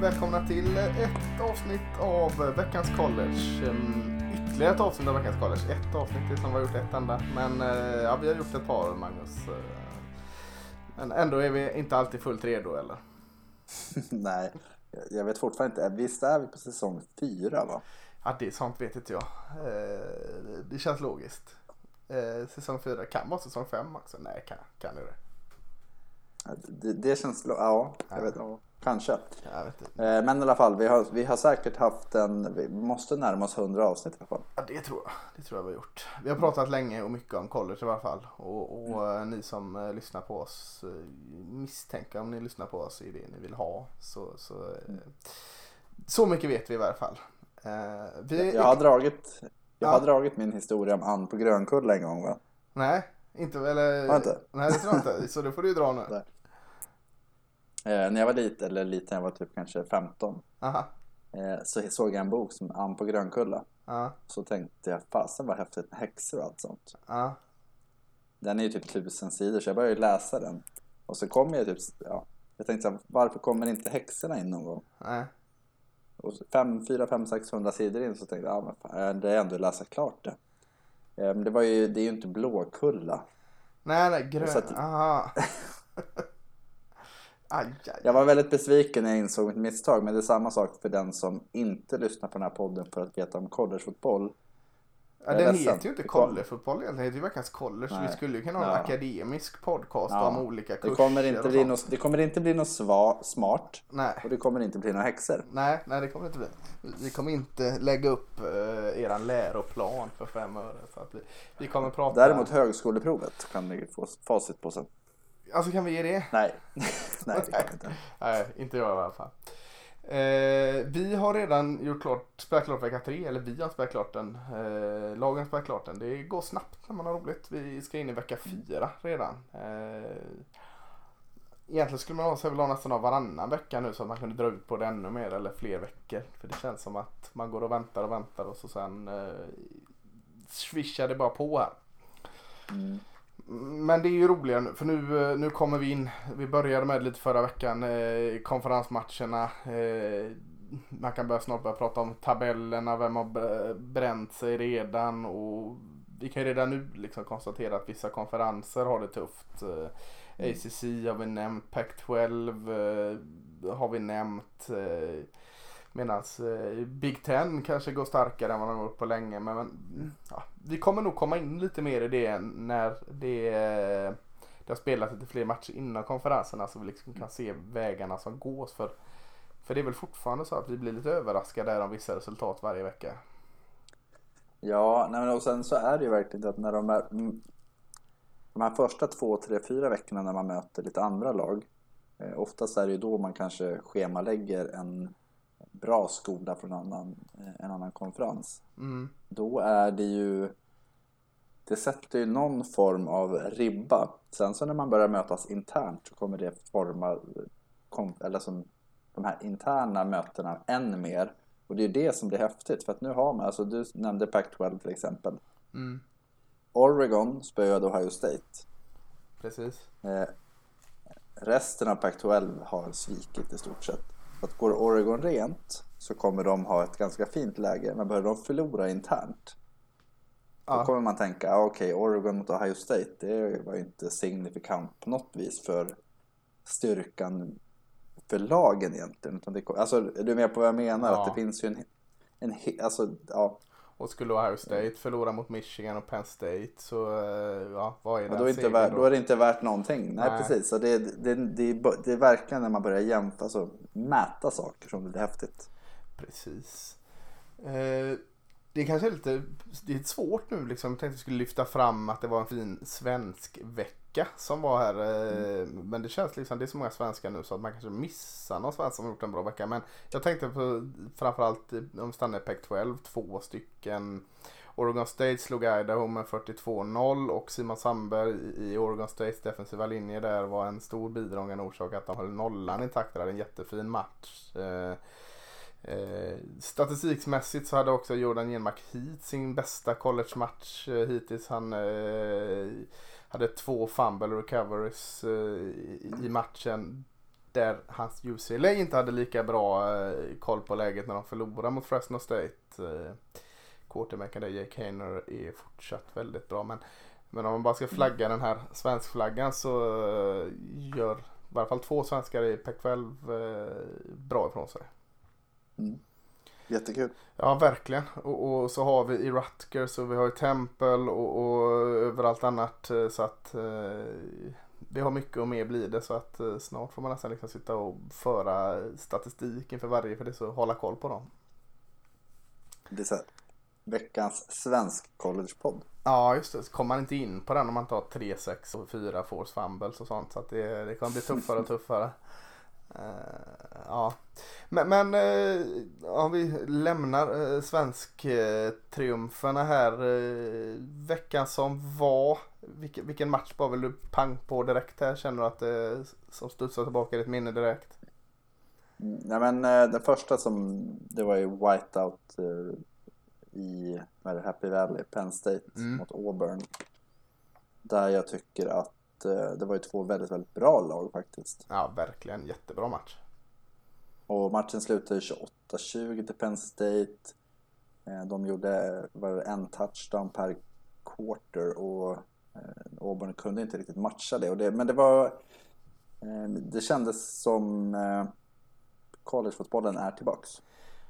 Välkomna till ett avsnitt av Veckans College. Ehm, Ytterligare ett avsnitt av Veckans College. Ett avsnitt, som har gjort ett enda. Men eh, ja, vi har gjort ett par, Magnus. Eh, Men ändå är vi inte alltid fullt redo, eller? Nej, jag vet fortfarande inte. Visst är vi på säsong fyra va? Ja, det är sånt vet inte jag. Eh, Det känns logiskt. Säsong fyra kan vara säsong fem också. Nej, kan, kan det det? Det, det känns... Ja, jag vet ja, Kanske. Eh, Men i alla fall, vi har, vi har säkert haft en... Vi måste närma oss 100 avsnitt i alla fall. Ja, det tror jag. Det tror jag vi har gjort. Vi har pratat länge och mycket om college i alla fall. Och, och eh, ni som eh, lyssnar på oss misstänker om ni lyssnar på oss i det ni vill ha. Så, så, eh, så mycket vet vi i varje fall. Vi, Jag har dragit, jag Ja. har dragit min historia om Ann på Grönkulla en gång va? Nej, inte eller? Har inte? Nej, det tror jag inte. Så det får du ju dra nu. Nej. Eh, när jag var liten, eller liten, jag var typ kanske 15. Aha. Eh, så såg jag en bok som Ann på Grönkulla. Ja, Så tänkte jag, fasen vad häftigt med häxor och allt sånt. ja, Den är ju typ tusen sidor så jag började läsa den. Och så kom jag typ, ja. Jag tänkte så här, varför kommer inte häxorna in någon gång? nej. Och så fem, fyra, fem, 600 sidor in så tänkte jag, ja men fan, det är ändå att läsa klart det. Eh, Men det var ju, det är ju inte Blåkulla. Nej, nej, grön. Att- Aha. Aj, aj. Jag var väldigt besviken när jag insåg mitt misstag, men det är samma sak för den som inte lyssnar på den här podden för att veta om collegefotboll. Ja, den ledsen. heter ju inte collegefotboll egentligen, den heter ju Veckans College. Nej. Vi skulle ju kunna ha en Ja. akademisk podcast Ja. om olika kurser Det kommer inte bli något, det kommer inte bli något sva, smart Nej. och det kommer inte bli några häxor. Nej, nej det kommer inte bli. Vi kommer inte lägga upp uh, eran läroplan för fem öre. Så att vi, vi kommer prata... Däremot högskoleprovet kan ni få facit på sen. Alltså kan vi ge det? Nej, nej det kan vi inte. Nej, inte jag i alla fall. Eh, vi har redan gjort klart, spelat klart vecka tre, eller vi har spelat klart den. Eh, lagen har spelat klart den. Det går snabbt när man har roligt. Vi ska in i vecka fyra redan. Eh, egentligen skulle man sig vilja ha nästan av varannan vecka nu så att man kunde dra ut på det ännu mer eller fler veckor. För det känns som att man går och väntar och väntar och så sen eh, swishar det bara på här. Mm. Men det är ju roligare nu för nu, eh, nu kommer vi in. Vi började med lite förra veckan. Eh, konferensmatcherna. Eh, man kan börja snart börja prata om tabellerna. Vem har br- bränt sig redan. Och vi kan ju redan nu liksom konstatera att vissa konferenser har det tufft. Eh, ACC har vi nämnt. Pac-12 eh, har vi nämnt. Medan Big Ten kanske går starkare än vad de har gjort på länge. Men, men ja, vi kommer nog komma in lite mer i det när det, det har spelats lite fler matcher innan konferenserna så vi liksom kan se vägarna som gås. För, för det är väl fortfarande så att vi blir lite överraskade av om vissa resultat varje vecka. Ja, nej, men och sen så är det ju verkligen att när de är mm, de här första två, tre, fyra veckorna när man möter lite andra lag eh, oftast är det ju då man kanske schemalägger en bra skola från annan, eh, en annan konferens. Mm. Då är det ju det sätter ju någon form av ribba. Sen så när man börjar mötas internt så kommer det forma kom, eller som de här interna mötena än mer. Och det är ju det som blir häftigt för att nu har man, alltså du nämnde Pac-12 till exempel. Mm. Oregon spöade Ohio State. Precis. Eh, resten av Pac-12 har svikit i stort sett. Att går Oregon rent så kommer de ha ett ganska fint läge. Men börjar de förlora internt då Ja. kommer man tänka, ah, okej, Oregon mot Ohio State, det var ju inte signifikant på något vis för styrkan för lagen egentligen. Utan det, alltså, är du med på vad jag menar? Ja. Att det finns ju en, en alltså, ja, Och skulle Ohio State förlora mot Michigan och Penn State så eh, ja, vad är den då, är inte värt, då är det inte värt någonting. Nej, Nej. precis. Så det, det, det, är- det är verkligen när man börjar jämföra, alltså, mäta saker som det blir häftigt. Precis. Eh, det kanske är lite det är svårt nu liksom. Jag tänkte att vi skulle lyfta fram att det var en fin svensk vecka som var här. Eh, Men det känns liksom, det är så många svenskar nu så att man kanske missar någon svensk som har gjort en bra vecka. Men jag tänkte på framförallt eh, om vi stannar i Pac-12, två stycken. Oregon State slog Idaho med 42-0 och Simon Sandberg i Oregon States defensiva linje där var en stor bidragande orsak att de höll nollan intakt. Det en jättefin match. Eh, statistikmässigt så hade också Jordan Genmark hit sin bästa college-match eh, hittills. Han eh, hade två fumble recoveries eh, i, i matchen. där hans UCLA inte hade lika bra eh, koll på läget när de förlorade mot Fresno State. Eh, Quarterbacken där, Jake Hainer är fortsatt väldigt bra. Men, men om man bara ska flagga den här svenskflaggan så eh, gör i alla fall två svenskar i Pac-12 eh, bra ifrån sig. Mm. Jättekul. Ja, verkligen. Och, och, så har vi i Rutgers och vi har i Temple och, och överallt annat. eh, Så att eh, vi har mycket och mer blir det. Så att eh, snart får man nästan liksom sitta och föra statistik inför varje för det så hålla koll på dem. Det är så här, veckans svensk collegepodd. Ja, just det. Så kommer man inte in på den om man tar 3, 6 och 4 force fumbles och sånt. Så att det, det kommer bli tuffare och tuffare. Eh, ja, men, men eh, om vi lämnar uh, svensk uh, triumferna här. Veckan som var. Vilken, vilken match bara vill du pang på direkt här? Känner du att det som studsar tillbaka i ditt minne direkt? Nej men den första som, det var ju whiteout i vad är det, Happy Valley, Penn State Mm. mot Auburn. Där jag tycker att eh, det var ju två väldigt, väldigt bra lag faktiskt. Ja, verkligen jättebra match. Och matchen slutade 28-20 till Penn State. Eh, De gjorde var en touchdown per quarter och eh, Auburn kunde inte riktigt matcha det. Det men det var... Det kändes som collegefotbollen är tillbaks.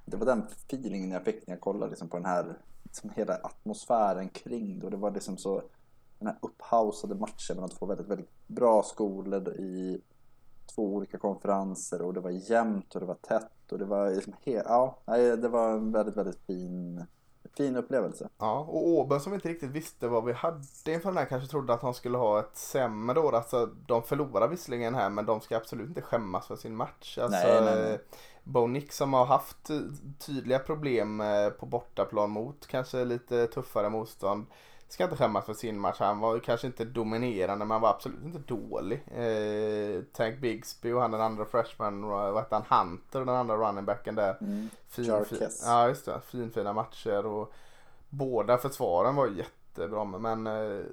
Det var den feelingen jag fick när jag kollade liksom på den här liksom hela atmosfären kring det. Och det var liksom så den här upphausade matchen mellan två väldigt, väldigt bra skolor i två olika konferenser och det var jämnt och det var tätt och det var liksom ja, det var en väldigt, väldigt fin, fin upplevelse. Ja, och Åben som inte riktigt visste vad vi hade inför den här kanske trodde att han skulle ha ett sämre år. Alltså de förlorar visserligen här men de ska absolut inte skämmas för sin match. Alltså, Nej, nej, nej. Bo Nix som har haft tydliga problem eh, på bortaplan mot kanske lite tuffare motstånd. Ska inte skämmas för sin match. Han var ju kanske inte dominerande men han var absolut inte dålig. Eh, Tank Bigsby och han den andra freshman, vad hette han, Hunter, den andra running backen där. Mm. Fin, fin, ja just det, finfina matcher och båda försvaren var jättebra men eh,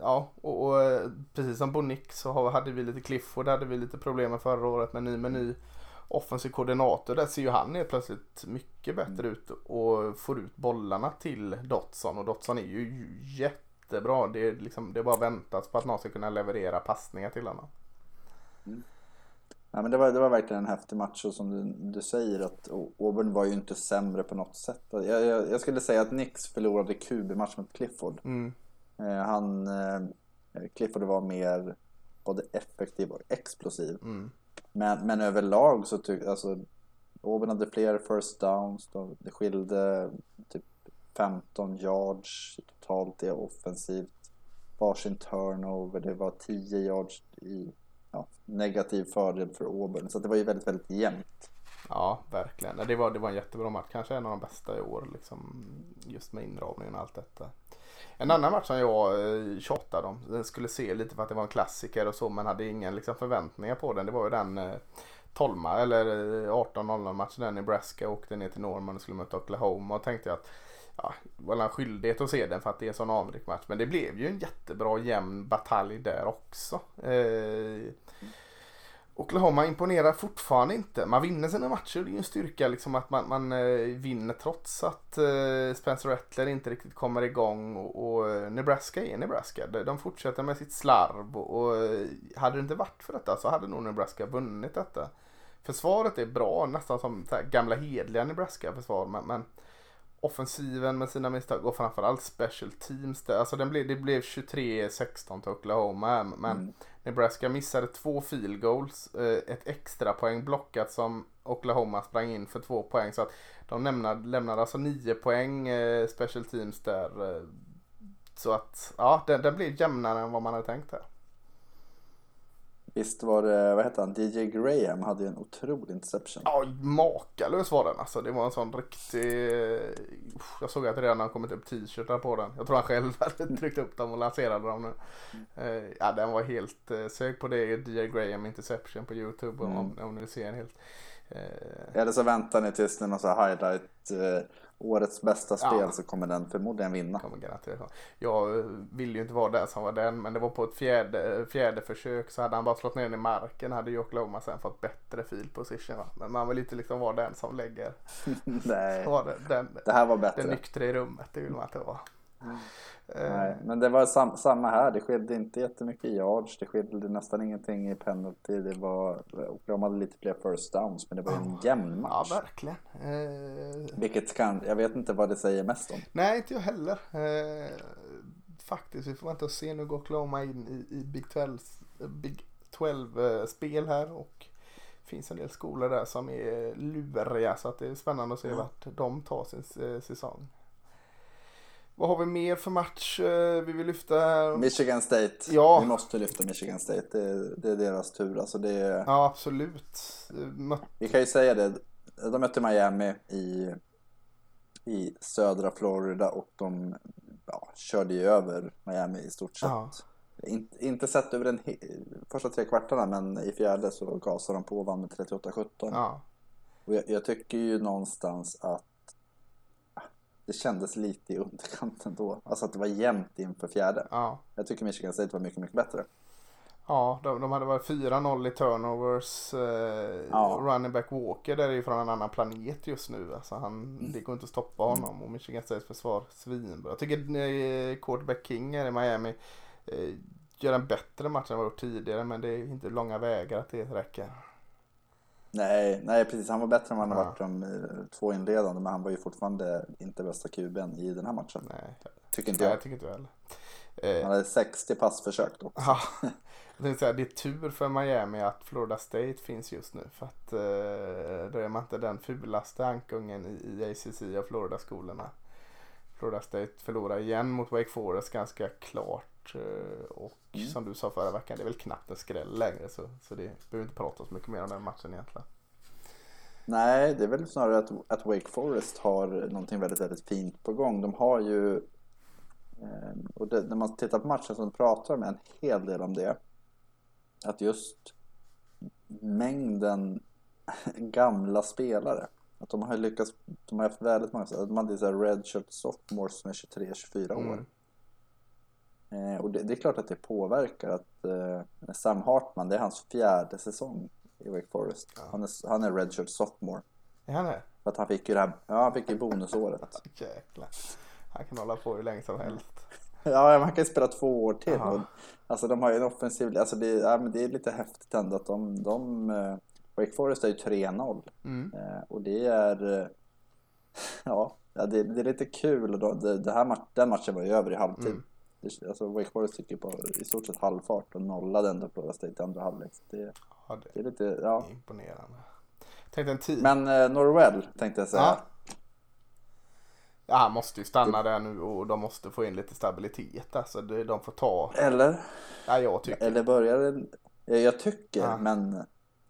ja och, och eh, precis som Bonick så har- hade vi lite Clifford hade vi lite problem med förra året med ny offensiv koordinator där ser ju han helt plötsligt mycket bättre ut och får ut bollarna till Dotson och Dotson är ju jättebra. Det är, liksom, det är bara väntas på att någon ska kunna leverera passningar till honom. Ja, men det, var, det var verkligen en häftig match och som du, du säger att Auburn var ju inte sämre på något sätt. Jag, jag, jag skulle säga att Nix förlorade QB-match mot Clifford. Mm. Eh, han, eh, Clifford var mer både effektiv och explosiv. Mm. Men, men överlag så tyckte alltså Auburn hade fler first downs. Då, det skilde typ 15 yards totalt i offensivt. Varsin turnover. Det var 10 yards i ja, negativ fördel för Auburn. Så det var ju väldigt, väldigt jämnt. Ja, verkligen. Det var, det var en jättebra match. Kanske en av de bästa i år. Liksom, just med inramningen och allt detta. En annan match som jag eh, tjatade om. Den skulle se lite för att det var en klassiker och så. Men hade inga liksom, förväntningar på den. Det var ju den eh, 12 eller eh, 18-0 matchen där Nebraska åkte ner till Norman och skulle möta Oklahoma. Och tänkte jag att ja, det var en skyldighet att se den för att det är en sån avrik match. Men det blev ju en jättebra jämn batalj där också. Eh, Oklahoma imponerar fortfarande inte. Man vinner sina matcher. Det är ju en styrka liksom att man, man eh, vinner trots att eh, Spencer Rattler inte riktigt kommer igång. Och, och eh, Nebraska är Nebraska. De, fortsätter med sitt slarv. Och, hade det inte varit för detta så hade nog Nebraska vunnit detta. Försvaret är bra, nästan som gamla hedliga Nebraska-försvar. Men, men offensiven med sina misstag och framförallt special teams. Där. Alltså den blev, det blev 23-16 till Oklahoma. Men Mm. Nebraska missade två field goals. eh, Ett extra poäng blockat som Oklahoma sprang in för två poäng. Så att de lämnade, lämnade alltså nio poäng eh, special teams där. eh, Så att ja, den, den blev jämnare än vad man hade tänkt här. Visst var det, vad hette han, DJ Graham hade ju en otrolig interception. Ja, makalös var den alltså. Det var en sån riktig... Jag såg att det redan har kommit upp t-shirtar på den. Jag tror han själv hade tryckt upp dem och lanserade dem nu. Eh, Ja, den var helt... eh, Sök på det, DJ Graham Interception på YouTube om, Mm. om ni vill se en helt. Eh, Eller så väntar ni tills det är någon sån här highlight, årets bästa spel, Ja. så kommer den förmodligen vinna. kommer garanterat vara. Jag eh, ville ju inte vara den som var den men det var på ett fjärde, fjärde försök så hade han bara slått ner den i marken hade ju Oklahoma sen fått bättre field position. Va? Men man vill inte liksom vara den som lägger Nej, den, det här var den bättre. nyktra i rummet. Det vill man inte vara. Eh, Nej, men det var sam, samma här. Det skilde inte jättemycket i yards. Det skilde nästan ingenting i penalty. Det var, Oklahoma hade lite fler first downs, men det var en jämn Ja match. verkligen. Eh, Vilket kan, jag vet inte vad det säger mest om. nej inte jag heller. Eh, faktiskt vi får vänta och se nu går Oklahoma in i, i Big 12, Big 12 eh, här och det finns en del skolor där som är luriga så att det är spännande att se Ja. vart de tar sin eh, säsong. Vad har vi mer för match eh, vi vill lyfta? här? Michigan State. Ja. Vi måste lyfta Michigan State. Det, det är deras tur. Alltså det, Ja absolut. Vi kan ju säga det. De mötte Miami i, i södra Florida och de ja, körde ju över Miami i stort sett. Ja. Inte, inte sett över den första tre kvartarna men i fjärde så gasade de på och vann med 38-17. ja. Och jag, jag tycker ju någonstans att det kändes lite i underkanten då. Alltså att det var jämnt inför fjärde. ja. Jag tycker Michigan State var mycket, mycket bättre. Ja, de, de hade varit 4-0 i turnovers. Eh, Ja. Running back Walker där är ju från en annan planet just nu. Alltså han, det går inte att stoppa honom och Michigan States försvar svinbra. Jag tycker eh, quarterback King här i Miami eh, gör en bättre match än vad gjort tidigare men det är inte långa vägar att det räcker. Nej, nej precis. Han var bättre än vad han har Ja. varit de eh, två inledande. Men han var ju fortfarande inte bästa kuben i den här matchen. Nej, Tycker inte nej jag. jag tycker inte heller. Eh, Han hade 60 passförsök då. Ja, säga, det är tur för Miami att Florida State finns just nu. För att eh, då är man inte den fulaste ankungen i, i ACC av Florida-skolorna. Florida State förlorar igen mot Wake Forest ganska klart. Eh, Och Mm. som du sa förra veckan, det är väl knappt en skräll längre. Så, så det behöver inte prata så mycket mer om den matchen egentligen. Nej, det är väl snarare att, att Wake Forest har någonting väldigt, väldigt fint på gång. De har ju, eh, och det, när man tittar på matchen så pratar de en hel del om det. Att just mängden gamla spelare. Att de har lyckats, de har haft väldigt många, de hade så här redshirt sophomores som är 23-24 år. Mm. Eh, och det, det är klart att det påverkar att eh, Sam Hartman, det är hans fjärde säsong i Wake Forest. Ja. Han, är, han är redshirt sophomore. Är han det? För att han fick ju det här, ja han fick ju bonusåret. Jäklar. Han kan hålla på hur länge som helst. Ja, man kan ju spela två år till. Och, alltså de har ju en offensiv, alltså det, ja, men det är lite häftigt ändå att de, de eh, Wake Forest är ju 3-0. Mm. Eh, och det är, eh, ja, det, det är lite kul. Och då, det, det här den matchen var ju över i halvtid. Mm. Alltså Wake Forest gick ju på i stort sett halvfart och nollade ändå Florida State i andra halvlek. Det, Ja, det det är lite, ja. imponerande. Tänkte en tid. Men eh, Norwell tänkte jag säga. Ja. Ja, han måste ju stanna där nu och de måste få in lite stabilitet. Alltså det, de får ta. Eller? Ja, jag tycker. Eller börjar det... Ja, Jag tycker, Ja. men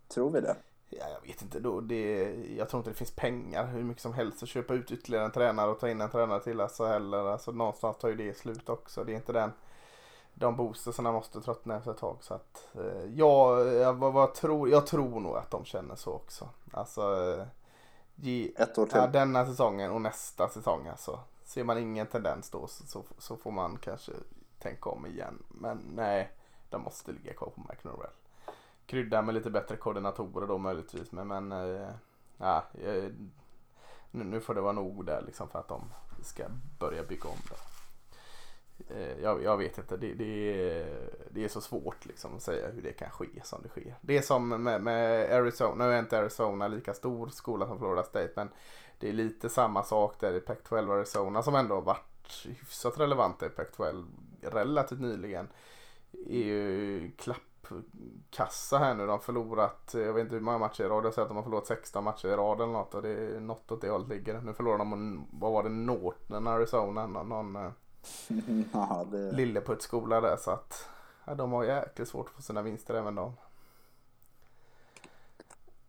tror vi det? Ja, jag vet inte då. Det, jag tror inte det finns pengar hur mycket som helst att köpa ut ytterligare en tränare och ta in en tränare till. Alltså heller. Alltså någonstans tar ju det slut också. Det är inte den. De boostersarna måste tröttna efter ett tag. Så att, eh, ja, jag, vad, vad tror, jag tror nog att de känner så också. Alltså, eh, ge, Ett år till? Ja, denna säsongen och nästa säsong alltså. Ser man ingen tendens då så, så, så får man kanske tänka om igen. Men nej, de måste ligga kvar på McNorrell. Krydda med lite bättre koordinatorer då möjligtvis. Men, men eh, ja, eh, nu, nu får det vara nog där liksom för att de ska börja bygga om det. Eh, jag, jag vet inte, det, det, är, det är så svårt liksom att säga hur det kan ske som det sker. Det är som med, med Arizona, nu är inte Arizona lika stor skola som Florida State men det är lite samma sak där i Pac-12 Arizona som ändå har varit hyfsat relevanta i Pac-12 relativt nyligen. Är ju klappkassa här nu. De har förlorat, jag vet inte hur många matcher i rad. Jag säger att de har förlorat 16 matcher i rad eller något. Och det är något åt det hållet ligger. Nu förlorar de, vad var det, Norton Arizona. Någon, någon eh, ja, det... lilleputtskola där. Så att ja, de har jäkligt svårt att få sina vinster även de.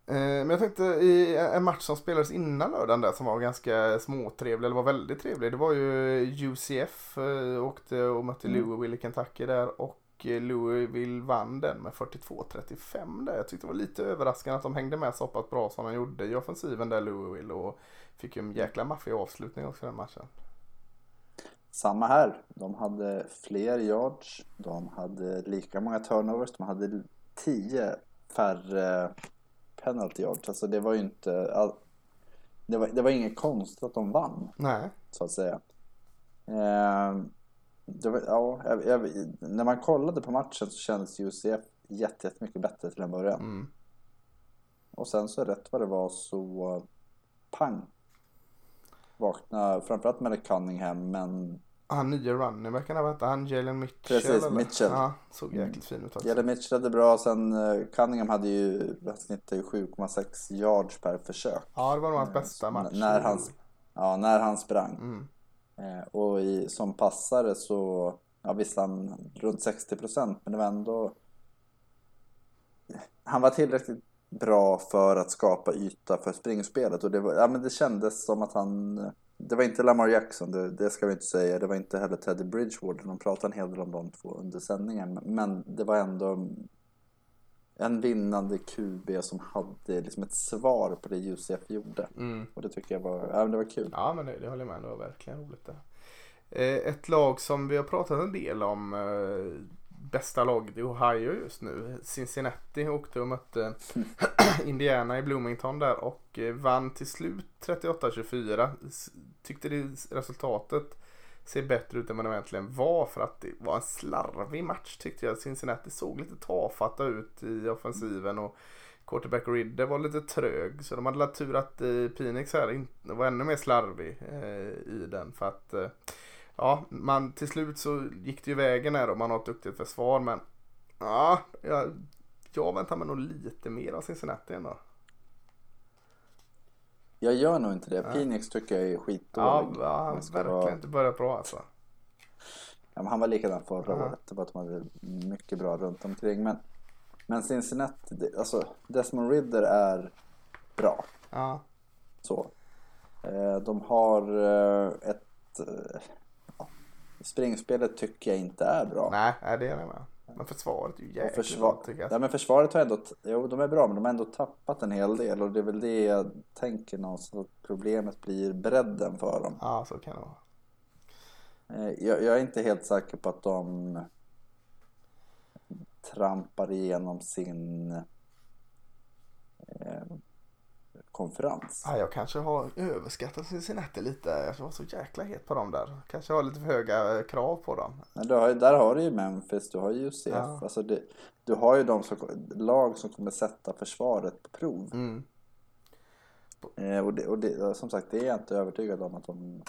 Eh, Men jag tänkte i en match som spelades innan lördagen där som var ganska småtrevlig, eller var väldigt trevlig. Det var ju UCF, eh, åkte och mötte Mm. Louisville i Kentucky där och eh, Louisville vann den med 42-35 där. Jag tyckte det var lite överraskande att de hängde med så pass bra som de gjorde i offensiven där Louisville och fick ju en jäkla maffig avslutning också den matchen. Samma här. De hade fler yards. De hade lika många turnovers. De hade tio färre penalty yards. Alltså det var ju inte... All... Det, var, det var inget konstigt att de vann. Nej. Så att säga. Eh, det var, ja, jag, jag, när man kollade på matchen så kändes UCF jättemycket bättre till en början. Mm. Och sen så rätt vad det var så pang. Vakna framförallt med Cunningham men Han nya runningbacken, vad hette han? Jalen Mitchell? Precis, eller? Mitchell. Ja, såg jäkligt fin ut också. Jalen Mitchell hade bra. Sen eh, Cunningham hade ju snittade ju 7,6 yards per försök. Ja, det var nog hans bästa match. När han, ja, när han sprang. Mm. Eh, och i, som passare så, ja visst han runt 60 procent men det var ändå Han var tillräckligt bra för att skapa yta för springspelet och det, var, ja, men det kändes som att han Det var inte Lamar Jackson, det, det ska vi inte säga. Det var inte heller Teddy Bridgewater. De pratade en hel del om de två under sändningen. Men det var ändå en vinnande QB som hade liksom ett svar på det UCF gjorde. Mm. Och det tycker jag var, ja, det var kul. Ja, men det, det håller jag med. Det var verkligen roligt det. Eh, ett lag som vi har pratat en del om. Eh, bästa laget i Ohio just nu. Cincinnati åkte och mötte Indiana i Bloomington där och eh, vann till slut 38-24. S- Tyckte det resultatet ser bättre ut än vad det egentligen var för att det var en slarvig match tyckte jag. Cincinnati såg lite tafatta ut i offensiven och quarterback Ridder var lite trög så de hade lagt tur att eh, Phoenix här var ännu mer slarvig eh, i den för att eh, ja, man till slut så gick det ju vägen här och man har ett duktigt försvar men ja, jag, jag väntar mig nog lite mer av Cincinnati ändå. Jag gör nog inte det. Phoenix tycker jag är skitdålig. ja verkligen vara- inte börjat bra alltså. Ja, han var likadan förra året. Det var att de hade mycket bra runt omkring. Men, men Cincinnati, det, alltså Desmond Ridder är bra. Ja, Så. Eh, de har eh, ett... eh, Ja, springspelet tycker jag inte är bra. nej, det är jag med. Men försvaret är ju jäkligt försvar... tycker jag. ja, men försvaret har ändå... Jo, de är bra, men de har ändå tappat en hel del. Och det är väl det jag tänker någonstans att problemet blir bredden för dem. Ja, så kan det vara. Eh, Jag, jag är inte helt säker på att de trampar igenom sin eh, konferens. Ja, jag kanske har överskattat Cincinnati lite. Jag var så jäkla het på dem där. Kanske har lite för höga eh, krav på dem. Men du har, ju- där har du ju Memphis, du har ju UCF. Ja. Alltså det, du har ju de som, lag som kommer sätta försvaret på prov. Mm. Eh, och det, och det, som sagt, det är jag inte övertygad om att de...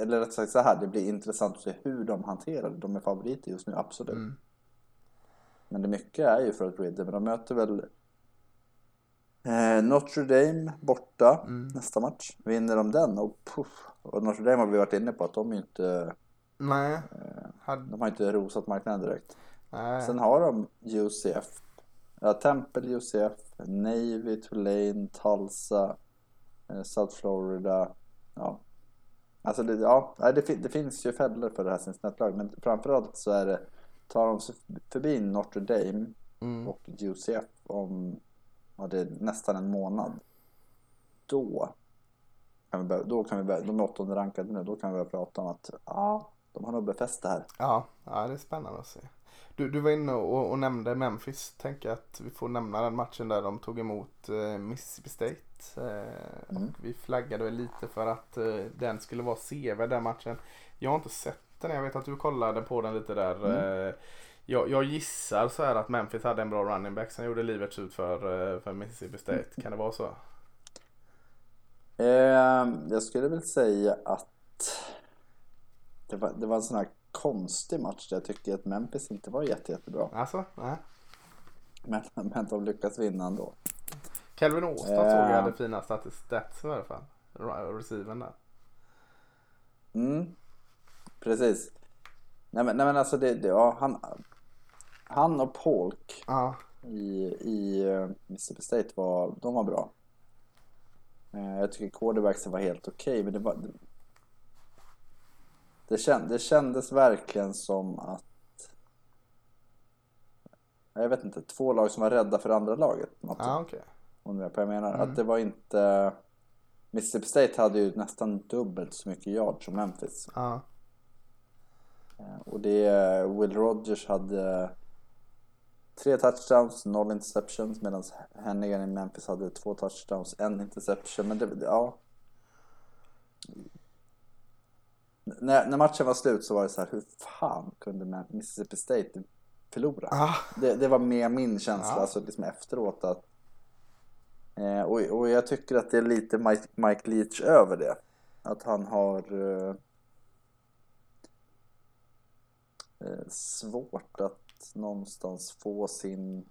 Eller rätt sagt så här, det blir intressant att se hur de hanterar det. De är favoriter just nu, absolut. Mm. Men det mycket är ju för att Ridder, men de möter väl eh, Notre Dame borta Mm. nästa match. Vinner de den och puff. Och Notre Dame har vi varit inne på att de inte, Nej. Hade, de har inte rosat marknaden direkt. nej. Sen har de UCF. Ja, Temple UCF, Navy, Tulane, Tulsa, eh, South Florida. Ja. Alltså det, ja, det, fin- det finns ju fällor för det här Cincinnati-laget. Men framförallt så är det, tar de sig förbi Notre Dame Mm. och UCF om ja, det är nästan en månad. Då kan vi börja, då kan vi börja, de är åttonde rankade nu, då kan vi börja prata om att ja, de har nog befäst det här. Ja, ja, det är spännande att se. Du, du var inne och, och nämnde Memphis. Tänker att vi får nämna den matchen där de tog emot eh, Mississippi State. Eh, Mm. och vi flaggade lite för att eh, den skulle vara sevärd den matchen. Jag har inte sett den. Jag vet att du kollade på den lite där. Mm. Jag, jag gissar så här att Memphis hade en bra running back som gjorde livet surt för, eh, för Mississippi State. Kan det vara så? Eh, jag skulle väl säga att det var, det var en sån här konstig match där jag tycker att Memphis inte var jätte, jättebra. Alltså? Nej. Men, men de lyckas vinna ändå. Calvin Åstad Eh. såg jag hade fina statis- stats i alla fall. Re- Receiven där. Mm, precis. Nej men, nej, men alltså det, det, ja, han, han och Polk Ja. i, i eh, Mississippi State var, de var bra. Eh, Jag tycker quarterbacksen var helt okej, men det var... Det, känd, det kändes verkligen som att jag vet inte, två lag som var rädda för andra laget. Något Ja, okej. Om du jag menar. Mm. Att det var inte... Mississippi State hade ju nästan dubbelt så mycket yards som Memphis. Ja. Eh, Och det, Will Rogers hade tre touchdowns, noll interceptions medan Hennigan i Memphis hade två touchdowns, en interception. Men det, ja. När, när matchen var slut så var det så här, hur fan kunde Mississippi State förlora? Ah, Det, det var med min känsla Ja. alltså liksom efteråt att eh, och, och jag tycker att det är lite Mike, Mike Leach över det. Att han har eh, eh, svårt att någonstans få sin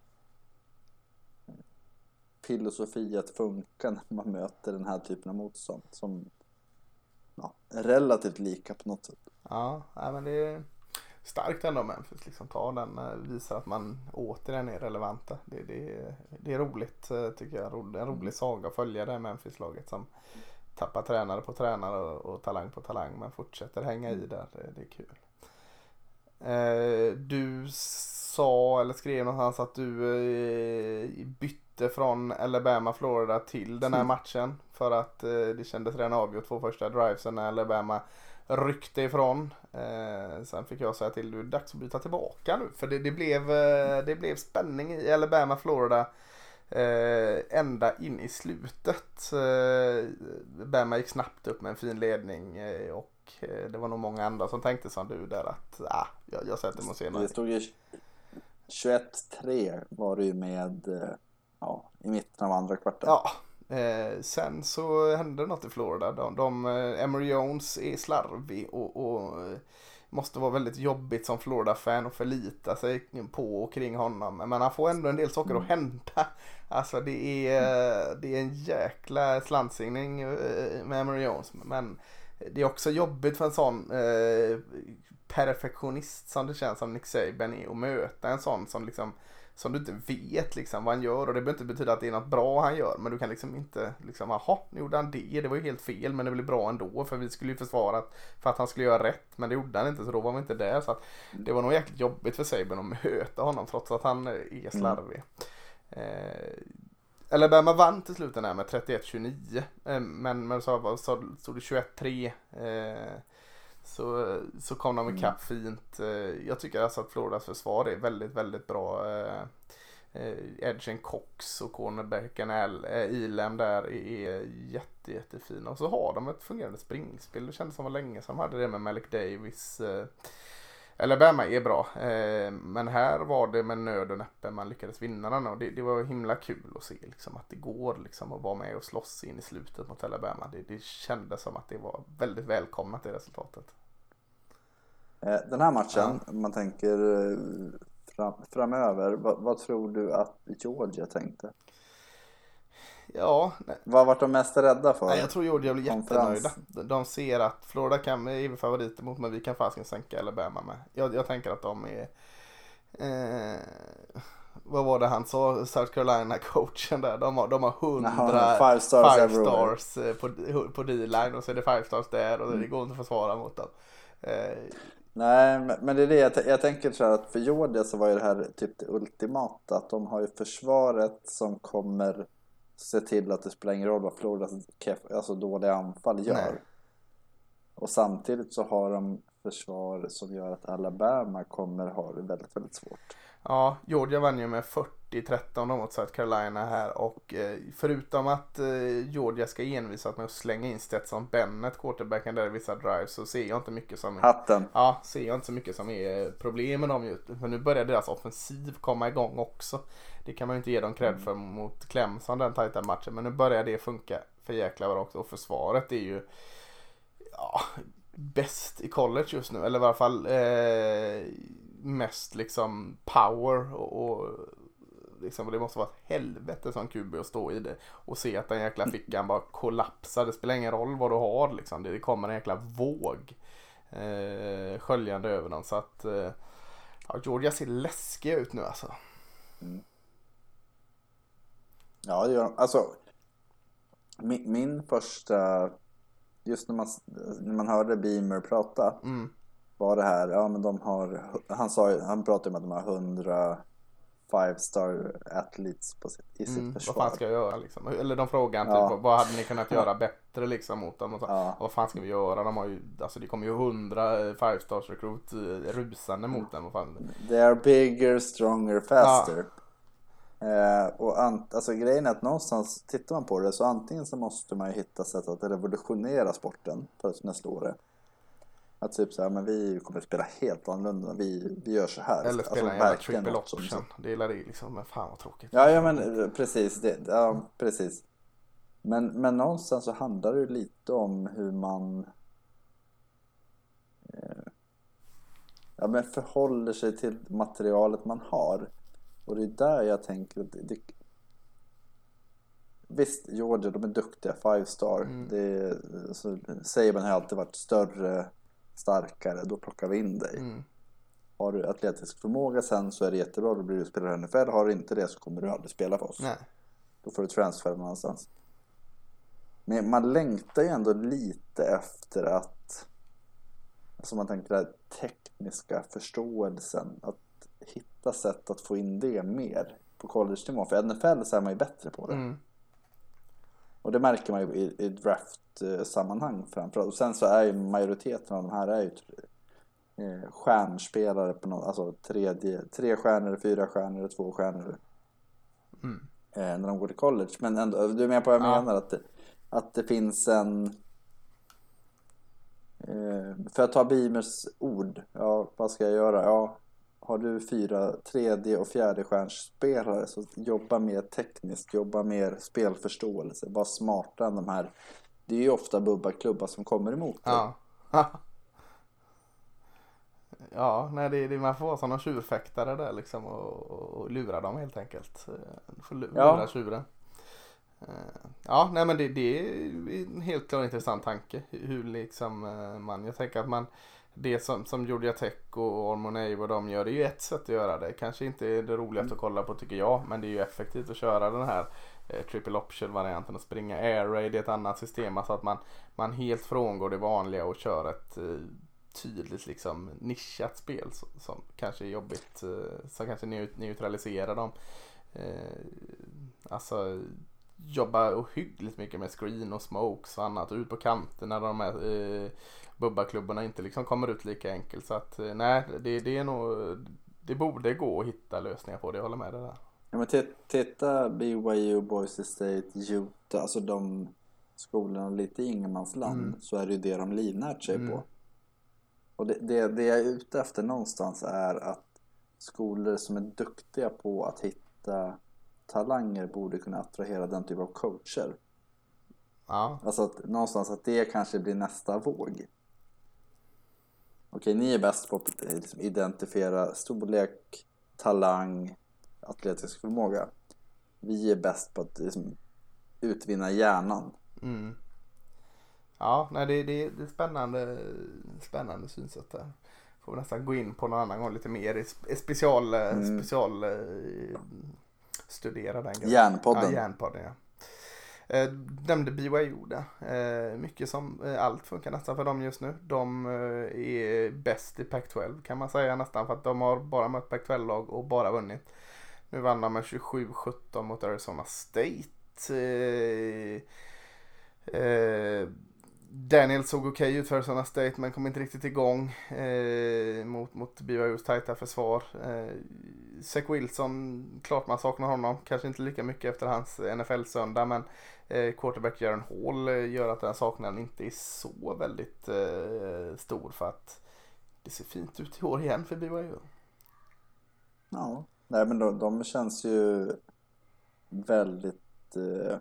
filosofi att funka när man möter den här typen av motstånd som ja, är relativt lika på något sätt. ja, men det är starkt ändå Memphis. Liksom ta den, eh, visar att man återigen är relevanta. Det, det, det är roligt eh, tycker jag. En rolig saga att följa det Memphis-laget som tappar tränare på tränare och, och talang på talang men fortsätter hänga i där. Det, det är kul. Eh, du sa eller skrev någonstans att du eh, bytte från Alabama, Florida till den här matchen. För att eh, det kändes redan avgjort två första drivesen när Alabama ryckte ifrån. Sen fick jag säga till du är dags att byta tillbaka nu. För det, det, blev, det blev spänning i Alabama, Florida. Ända in i slutet. Eh, Alabama gick snabbt upp med en fin ledning. Och det var nog många andra som tänkte som du där att ah, jag, jag sätter mig ser Det stod ju 21-3 var det ju med eh, ja, i mitten av andra kvarten. Ja, eh, sen så hände något i Florida. De, de, eh, Emory Jones är slarvig och, och eh, måste vara väldigt jobbigt som Florida-fan att förlita sig på och kring honom. Men han får ändå en del saker att hända. Alltså det är, det är en jäkla slantsingning eh, med Emory Jones. Men det är också jobbigt för en sån eh, perfektionist som det känns som Nick Saban är att möta en sån som liksom som du inte vet liksom vad han gör. Och det behöver inte betyda att det är något bra han gör men du kan liksom inte liksom jaha nu gjorde han det. Det var ju helt fel men det blev bra ändå. För vi skulle ju försvara att, för att han skulle göra rätt men det gjorde han inte så då var vi inte där. Så att det var nog jäkligt jobbigt för Saban att möta honom trots att han är slarvig. Eh, Alabama vann till slut den här med 31-29 eh, men, men så, så stod det 21-3 eh, så, så kom de ikapp fint. Eh, Jag tycker alltså att Floridas försvar är väldigt, väldigt bra. Edgen Cox och cornerbacken Elam där är jätte, jättefina. Och så har de ett fungerande springspel. Det kändes som det var länge sedan de hade det med Malik Davis. Alabama är bra, eh, men här var det med nöd och näppe man lyckades vinna den och det, det var himla kul att se liksom, att det går liksom, att vara med och slåss in i slutet mot Alabama. Det, det kändes som att det var väldigt välkomnat det resultatet. Eh, Den här matchen, om man tänker eh, fram, framöver, vad, vad tror du att Georgia tänkte? Ja, nej, Vad vart de mest rädda för? nej, jag tror Georgia blir jättenöjda. De ser att Florida kan är favoriter mot men vi kan fasiken sänka Alabama med. Jag, jag tänker att de är eh, vad var det han sa, South Carolina coachen där. De har, de har hundra Jaha, five stars five stars eh, på, på D-line och så är det five stars där och det går inte att försvara mot dem. Eh, Nej, men- det är det jag, jag tänker så här att för Georgia så var ju det här typ det ultimata. Att de har ju försvaret som kommer se till att det spelar ingen roll vad Floridas alltså dåliga anfall gör. Nej. Och samtidigt så har de försvar som gör att Alabama kommer ha det väldigt, väldigt svårt. Ja, Georgia vann ju med 40-13 mot South Carolina här och eh, förutom att eh, Georgia ska envisas med att slänga in Stetson Bennett, quarterbacken där i vissa drives, så ser jag inte mycket som Hatten! Ja, ser jag inte så mycket som är problem med dem just För nu börjar deras offensiv komma igång också. Det kan man ju inte ge dem cred för mot Clemson den tajta matchen. Men nu börjar det funka för jäkla bra också. Och försvaret är ju ja, bäst i college just nu. Eller i alla fall eh, mest liksom power och, och liksom, det måste vara ett helvete som QB att stå i det och se att den jäkla fickan bara kollapsar. Det spelar ingen roll vad du har liksom. Det, kommer en jäkla våg eh, sköljande över dem. Så att eh, ja, Georgia ser läskiga ut nu alltså. Ja, det gör de. Alltså, min, min första... Just när man, när man hörde Beamer prata Mm. var det här, ja men de har, han sa han pratade om att de har 100 five star athletes på sitt, i sitt Mm, vad försvar. fan ska jag göra liksom? Eller de frågar Ja. typ vad hade ni kunnat göra bättre liksom mot dem? Och så, Ja. Vad fan ska vi göra? De har ju, alltså det kommer ju hundra eh, five stars recruit eh, rusande mot dem. Vad fan? They are bigger, stronger, faster. Eh, och an- alltså grejen är att någonstans tittar man på det så antingen så måste man ju hitta sätt att revolutionera sporten för nästa år. Att typ såhär, men vi kommer att spela helt annorlunda. Vi, vi gör så här. Eller Alltså, spela en jävla triple option. Det gillar det liksom. Men fan vad tråkigt. Ja, ja men eh, precis. Det, ja, precis. Men, men någonstans så handlar det ju lite om hur man eh, ja, men förhåller sig till materialet man har. Och det är där jag tänker att det, det, Visst, Georgia, de är duktiga, five star. Mm. Det, så, Saban har alltid varit större, starkare, då plockar vi in dig. Mm. Har du atletisk förmåga sen så är det jättebra, då blir du spelare i NFL. Har du inte det så kommer du aldrig spela för oss. Nej. Då får du transfer någon annanstans. Men man längtar ju ändå lite efter att, alltså man tänker den tekniska förståelsen, att hitta sätt att få in det mer på college-nivå. För NFL så är man ju bättre på det. Mm. Och det märker man ju i, i draft-sammanhang framförallt. Och sen så är ju majoriteten av de här är ju eh, stjärnspelare på något, alltså tredje, tre stjärnor, fyra stjärnor, två stjärnor. Mm. eh, när de går till college. Men ändå, du är med på vad jag Ja. menar? Att det, att det finns en... Eh, för att ta Beamers ord, ja vad ska jag göra? Ja, har du fyra tredje och fjärde stjärnspelare så jobba mer tekniskt, jobba mer spelförståelse, var smartare än de här. Det är ju ofta bubba-klubbar som kommer emot dig. Ja. ja, nej det, det, man får vara någon tjurfäktare där liksom och, och, lura dem helt enkelt. Eh, Får lu- Ja. lura tjuren. Eh, Ja, nej men det, det är en helt klart intressant tanke. Hur liksom eh, man, jag tänker att man det som, som Georgia Tech och Ormonave och de gör, det är ju ett sätt att göra det. Kanske inte är det roligaste att kolla på tycker jag, men det är ju effektivt att köra den här eh, triple option varianten och springa air raid. Är ett annat system, alltså att man, man helt frångår det vanliga och kör ett eh, tydligt liksom nischat spel som, som kanske är jobbigt, eh, som kanske neut- neutraliserar dem. Eh, alltså jobba ohyggligt mycket med screen och smokes och annat och ut på kanterna de här eh, bubbaklubbarna inte liksom kommer ut lika enkelt. Så att eh, nej, det, det är nog, det borde gå att hitta lösningar på det, jag håller med dig där. Ja, men titta BYU, Boise State, Utah, alltså de skolorna lite i ingenmansland Mm. så är det ju det de livnärt sig Mm. på. Och det, det, det jag är ute efter någonstans är att skolor som är duktiga på att hitta talanger borde kunna attrahera den typ av coacher. Ja, Alltså att någonstans att det kanske blir nästa våg. Okej, ni är bäst på att liksom identifiera storlek, talang, atletisk förmåga. Vi är bäst på att liksom utvinna hjärnan. mm. ja nej, det, det, det är spännande, spännande synsätt där. Får vi nästan gå in på någon annan gång lite mer i special, eh, Mm. special eh, studera den grejen. Järnpodden. Ja, järnpodden ja. Eh, nämnde BYO där. Eh, mycket som eh, allt funkar nästan för dem just nu. De eh, är bäst i Pac-12 kan man säga nästan för att de har bara mött Pac-12-lag och bara vunnit. Nu vann de med 27-17 mot Arizona State. Eh, eh, Daniel såg okej ut för Arizona State men kom inte riktigt igång eh, mot, mot BYOs tajta försvar. Eh, Zach Wilson, klart man saknar honom. Kanske inte lika mycket efter hans NFL-söndag men quarterback Jaron Hall eh, gör att den saknaden inte är så väldigt eh, stor för att det ser fint ut i år igen för BYU. Ja, nej men de, de känns ju väldigt... Eh,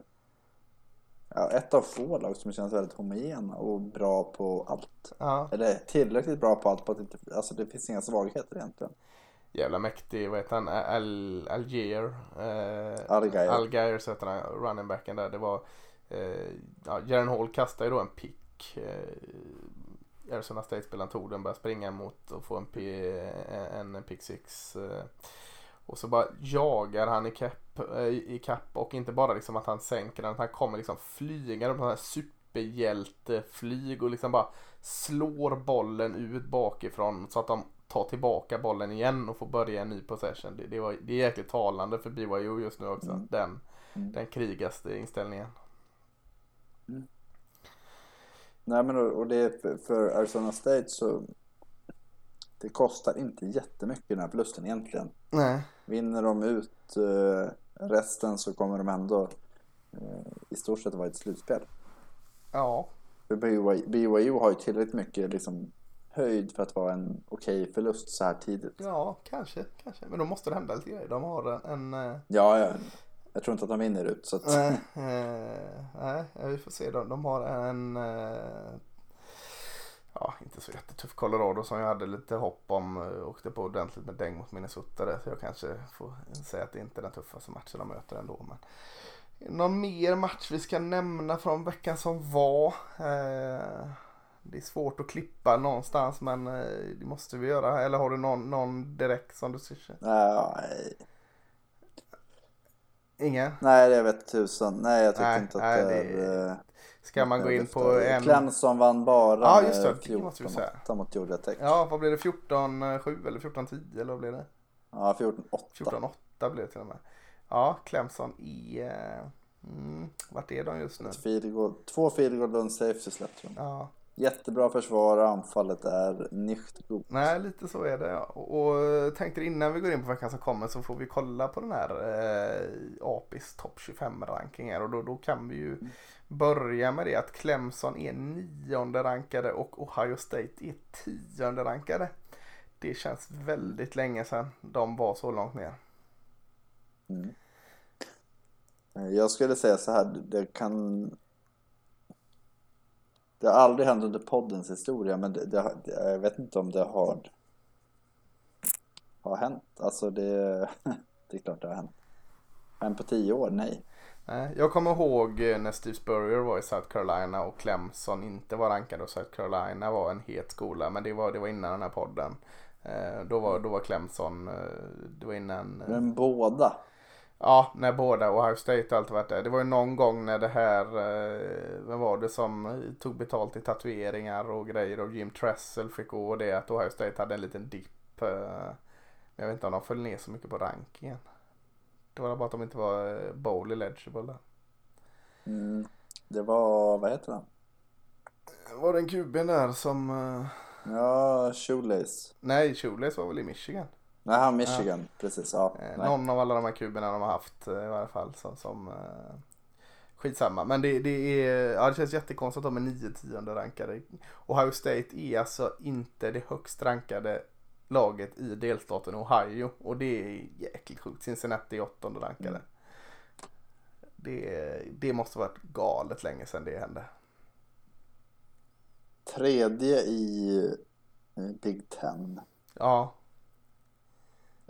ja, ett av få lag som känns väldigt homogena och bra på allt. Ja. Eller tillräckligt bra på allt på att inte, alltså det finns inga svagheter egentligen. Jävla mäktig, vad heter han, Al, Algier. Eh, Algier. Algier så heter han, running backen där. Det var, eh, ja, Jaron Hall kastade ju då en pick. Eh, Arizona State-spelaren tog den, började springa mot och få en, p, en pick six. Eh, och så bara jagar han i kapp, eh, i kapp och inte bara liksom att han sänker den, han kommer liksom flygande på en superhjälteflyg och liksom bara slår bollen ut bakifrån så att de ta tillbaka bollen igen och få börja en ny possession. Det, det, var, det är jäkligt talande för BYU just nu också. Mm. Den, Mm. den krigaste inställningen. Nej men och det är för, Arizona State så det kostar inte jättemycket den här förlusten egentligen. Nej. Vinner de ut eh, resten så kommer de ändå eh, i stort sett vara ett slutspel. Ja. För BYU, BYU har ju tillräckligt mycket liksom, höjd för att vara en okej förlust så här tidigt. Ja, kanske, kanske. Men då måste det hända lite grejer. De har en... en eh, Ja, ja, jag tror inte att de vinner ut. Så att, Nej, eh, nej, vi får se. De, de har en, eh, ja inte så jättetuff Colorado som jag hade lite hopp om. Åkte på ordentligt med däng mot Minnesota där. Så jag kanske får säga att det inte är den tuffaste matchen de möter ändå. Men någon mer match vi ska nämna från veckan som var. Eh, det är svårt att klippa någonstans men eh, det måste vi göra. Eller har du någon, någon direkt som du ser? nej, Ingen? nej, det vet tusan. Nej, jag tycker Nej, inte att nej, det det- är... Ska man gå in på en... Clemson vann bara Ja, just det, med det måste vi säga. 14-8 mot Georgia Tech. Ja, vad blir det? 14-7 eller 14-10 eller vad blir det? Ja, 14-8. 14-8 blir det till och med. Ja, Clemson i... eh, Mm, vart är de just nu? Ett field goal, två field goal och en safety släpp tror jag. Ja, Jättebra försvar, anfallet är nicht gut. nej lite så är det. Och, och tänkte innan vi går in på veckan som kommer så får vi kolla på den här eh, APIs topp 25 rankingar och då, då kan vi ju börja med det att Clemson är nionde rankade och Ohio State är tionde rankade. Det känns väldigt länge sedan de var så långt ner. Mm. Eh, Jag skulle säga så här, det kan... Det har aldrig hänt under poddens historia, men det, det, jag vet inte om det har, har hänt. Alltså det, det är klart det har hänt. Men på tio år, nej. Jag kommer ihåg eh, när Steve Spurrier var i South Carolina och Clemson inte var rankad och South Carolina var en het skola. Men det var, det var innan den här podden. Eh, då, var, då var Clemson, eh, det var innan, Men båda. Ja när båda Ohio State och allt varit där. Det var ju någon gång när det här, eh, vem var det som tog betalt i tatueringar och grejer och Jim Tressel fick gå och det att Ohio State hade en liten dipp. eh, jag vet inte om de föll ner så mycket på rankingen. Det var bara att de inte var eh, bowl eligible där. Mm. Det var, vad heter han? Var det en kuben där som... Ja, Shoelace. Nej, Shoelace var väl i Michigan. Nej, han Michigan. Precis, ja. Eh. Någon av alla de här kuberna de har haft eh, i varje fall. Som, som, eh, skitsamma. Men det, det, är, ja, det känns jättekonstigt att de är 9 tionde rankade. Ohio State är alltså inte det högst rankade laget i delstaten Ohio. Och det är jäkligt sjukt. Cincinnati är åttonde rankade. Mm. Det, det måste varit galet länge sedan det hände. Tredje i eh, Big Ten. Ja,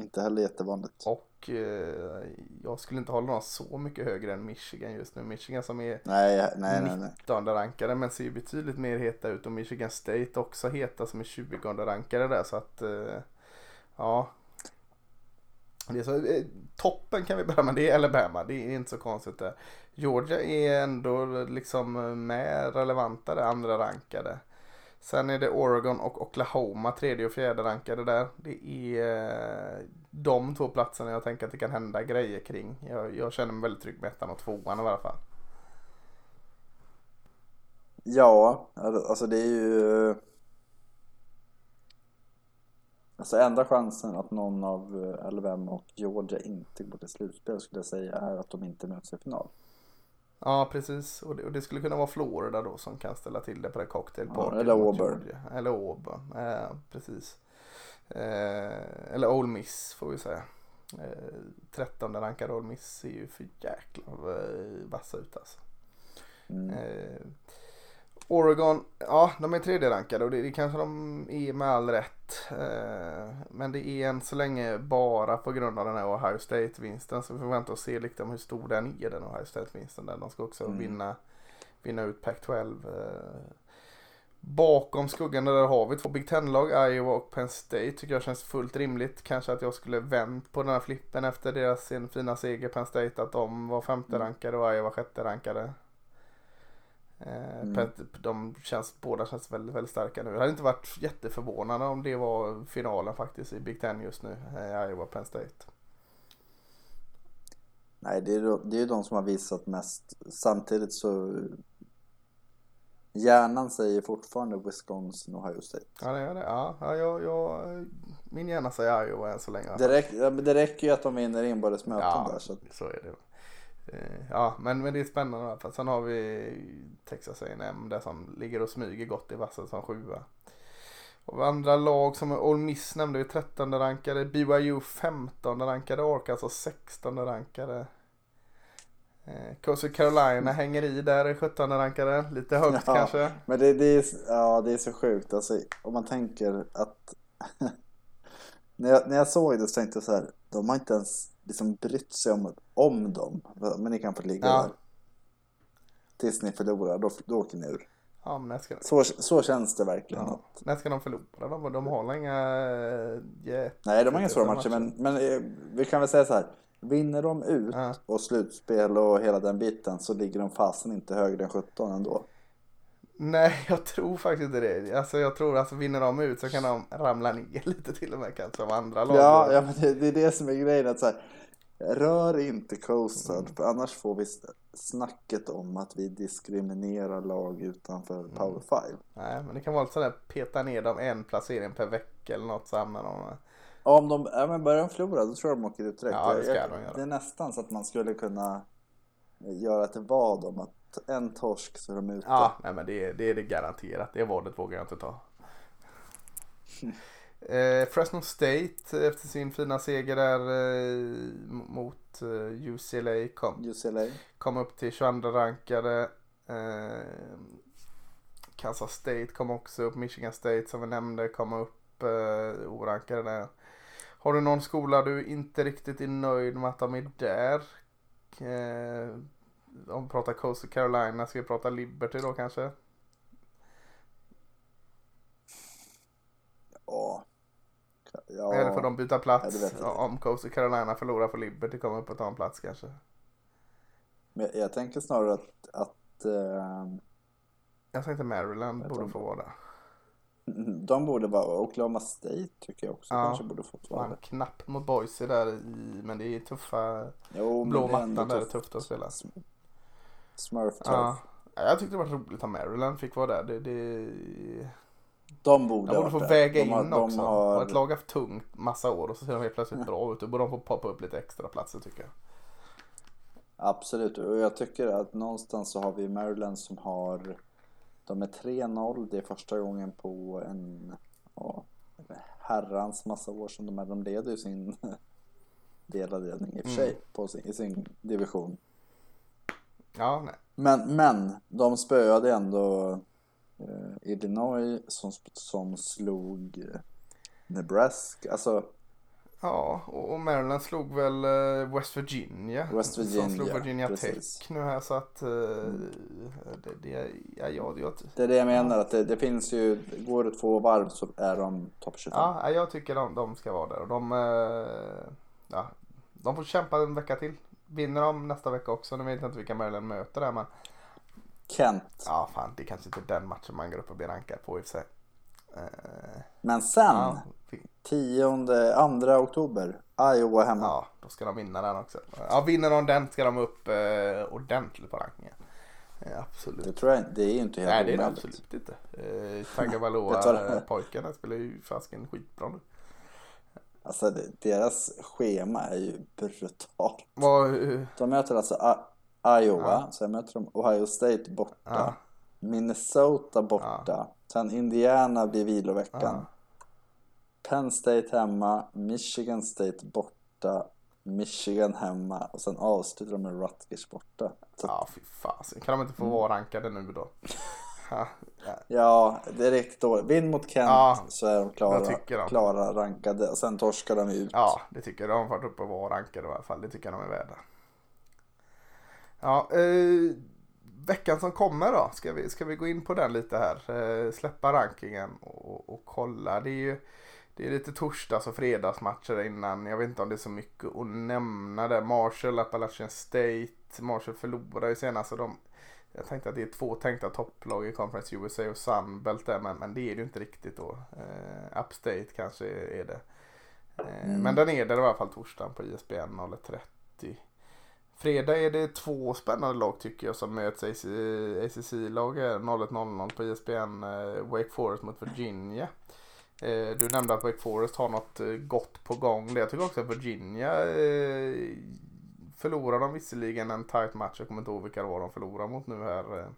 Inte heller jättevanligt. Och eh, jag skulle inte hålla dem så mycket högre än Michigan just nu. Michigan som är Nej, nej, nej. nej. 19 rankade men ser ju betydligt mer heta ut. Och Michigan State också heta som är 20 rankade där. Så att eh, ja. Det är så, eh, toppen kan vi börja med. Det är Alabama. Det är inte så konstigt där. Georgia är ändå liksom med relevanta där, andra rankade. Sen är det Oregon och Oklahoma, tredje och fjärde rankade där. Det är eh, de två platserna jag tänker att det kan hända grejer kring. Jag, jag känner mig väldigt trygg med ettan och tvåan i alla fall. Ja, alltså, alltså det är ju... Alltså enda chansen att någon av LVM Alabama och Georgia inte går till slutspel skulle jag säga är att de inte möts i final. Ja, precis. Och det, och det skulle kunna vara Florida då som kan ställa till det på det cocktailparty. Ja, eller Auburn. Eller Auburn, eh, precis. Eh, eller Ole Miss får vi säga. Eh, 13 rankade Ole Miss ser ju för jäkla eh, vassa ut alltså. Mm. Eh, Oregon, ja de är tredje rankade och det, det kanske de är med all rätt. Eh, men det är än så länge bara på grund av den här Ohio State-vinsten. Så vi får vänta och se liksom hur stor den är den Ohio State-vinsten. De ska också Mm. vinna, vinna ut Pac-12. Eh, bakom skuggan där har vi två Big Ten-lag, Iowa och Penn State. Tycker jag känns fullt rimligt. Kanske att jag skulle vänt på den här flippen efter deras sin fina seger Penn State. Att de var femte rankade och Iowa sjätte rankade. Eh, Mm. Penn- De känns, båda känns väldigt, väldigt starka nu. Jag hade inte varit jätteförvånad om det var finalen faktiskt i Big Ten just nu. Eh, Iowa Penn State. Nej, det är, ju- det är de som har visat mest. Samtidigt så hjärnan säger fortfarande Wisconsin och Ohio State. Ja det gör det. Ja, ja jag, jag, min hjärna säger Iowa än så länge. Det, räck, ja, men det räcker ju att de vinner inbördes möten Ja, där. Så att, så är det. Eh, Ja, men, men det är spännande i alla fall. Sen har vi Texas A&M där som ligger och smyger gott i vassen som sjua. Och andra lag som Ole Miss nämnde vi 13 rankade, BYU 15 rankade, Arkansas 16 rankade. Eh, Coastal Carolina hänger i där, 17 rankade, lite högt Ja. kanske. men det, det, är, ja, det är så sjukt. Alltså, om man tänker att... när, jag, när jag såg det så tänkte jag så här. De har inte ens liksom brytt sig om, om dem. Men ni kan få ligga Ja. där. Tills ni förlorar, då, då åker ni ur. Ja, men ska, Så, så känns det verkligen. ja, när ska de förlora? De, de har inga äh, Nej, de har inga svåra matcher, men, men eh, vi kan väl säga så här. Vinner de ut Ja. och slutspel och hela den biten så ligger de fasen inte högre än 17 ändå. Nej, jag tror faktiskt inte det. Alltså jag tror att vinner de ut så kan de ramla ner lite till och med kanske som andra lag. Ja, ja men det, det är det som är grejen. Att så här, rör inte Coastal, Mm. för annars får vi snacket om att vi diskriminerar lag utanför Mm. Power 5. Nej, men det kan vara lite sådär peta ner dem en placering per vecka eller något så hamnar de. Om de ja, men börjar de förlora, då tror jag de åker ut direkt. Ja, det ska Jag- de göra. det är nästan så att man skulle kunna göra ett vad om att en torsk så är de ute. Ja, nej men det, det är det garanterat. Det vadet vågar jag inte ta. Eh, Fresno State efter sin fina seger där eh, mot eh, UCLA kom, UCLA. kom upp till 22 rankade. Eh, Kansas State kom också upp. Michigan State som vi nämnde kom upp eh, orankade där. Har du någon skola du inte riktigt är nöjd med att de är där? Om vi pratar Coastal Carolina, ska vi prata Liberty då kanske? Ja. ja. Eller får de byta Ja, det plats? inte. om Coastal Carolina förlorar får Liberty komma upp och ta en plats kanske. Men jag tänker snarare att, att eh, Jag tänkte Maryland Jag borde få vara där. de borde vara, Oklahoma State tycker jag också Ja. kanske borde fått vara Man där. knapp mot Boise där i, men det är tuffa, Jo, blå det mattan där är tufft att spela. Sm- Smurf turf. Ja. Ja, Jag tyckte det var roligt att Maryland fick vara där. Det, det, De borde de borde få där. väga de har, in de också. Har, Har ett lag haft tungt massa år och så ser de helt plötsligt bra ut. Då borde de få poppa upp lite extra platser tycker jag. Absolut, och jag tycker att någonstans så har vi Maryland som har De är 3-0, det är första gången på en ja, herrans massa år som de är. De leder ju sin delade ledning i och för sig på sin, i sin division. Ja, nej. Men, men de spöade ändå eh, Illinois som, som slog eh, Nebraska. Alltså Ja, och Maryland slog väl eh, West Virginia. West Som Virginia, slog Virginia precis. Tech nu här så att... eh, det, det, ja, ja, jag, det är det jag menar att det, det finns ju, går det två varv så är de topp 25. ja, jag tycker de, de ska vara där. Och de, ja, de får kämpa en vecka till. Vinner de nästa vecka också. Nu vet jag inte vilka Maryland möter där men... Kent. Ja, fan det är kanske inte den matchen man går upp och blir rankad på i och för sig. Eh, Men sen, ja, 10, 2 oktober, Iowa hemma. ja, då ska de vinna den också. Ja, vinner de den ska de upp eh, ordentligt på rankingen. Eh, absolut. Det tror jag det är ju inte helt Nej det är det omöjligt. absolut inte. Eh, det- Tagovailoa-pojkarna spelar ju fasken skitbra nu. Alltså det, deras schema är ju brutalt. Eh, De möter alltså A- Iowa, Ja. sen möter de Ohio State borta. Ja. Minnesota borta. Sen Indiana blir viloveckan. Ja. Penn State hemma, Michigan State borta, Michigan hemma och sen avslutar de med Rutgers borta. Så, ja fy fasen. Kan de inte Mm. få vara rankade nu då? Ja, det är riktigt dåligt. Vinn mot Kent Ja, så är de klara, de. klara rankade och sen torskar de ut. ja det tycker jag. De har varit uppe och vara rankade i alla fall. Det tycker jag de är värda. Ja, eh, veckan som kommer då. Ska vi, ska vi gå in på den lite här. Eh, släppa rankingen och, och kolla. Det är ju det är lite torsdags och fredagsmatcher innan. Jag vet inte om det är så mycket att nämna där. Marshall, Appalachian State. Marshall förlorade ju senast. Så de jag tänkte att det är två tänkta topplag i Conference USA och Sunbelt där men, men det är det ju inte riktigt då. Eh, Upstate kanske är det. Eh, mm. Men den är där i alla fall torsdagen på ISBN 01.30. Fredag är det två spännande lag tycker jag som möts. ACC-lag 01.00 på ISBN. Eh, Wake Forest mot Virginia. Eh, du nämnde att Wake Forest har något eh, gott på gång. Jag tycker också att Virginia eh, förlorar de visserligen en tight match. Jag kommer inte ihåg vilka det var de förlorade mot nu här.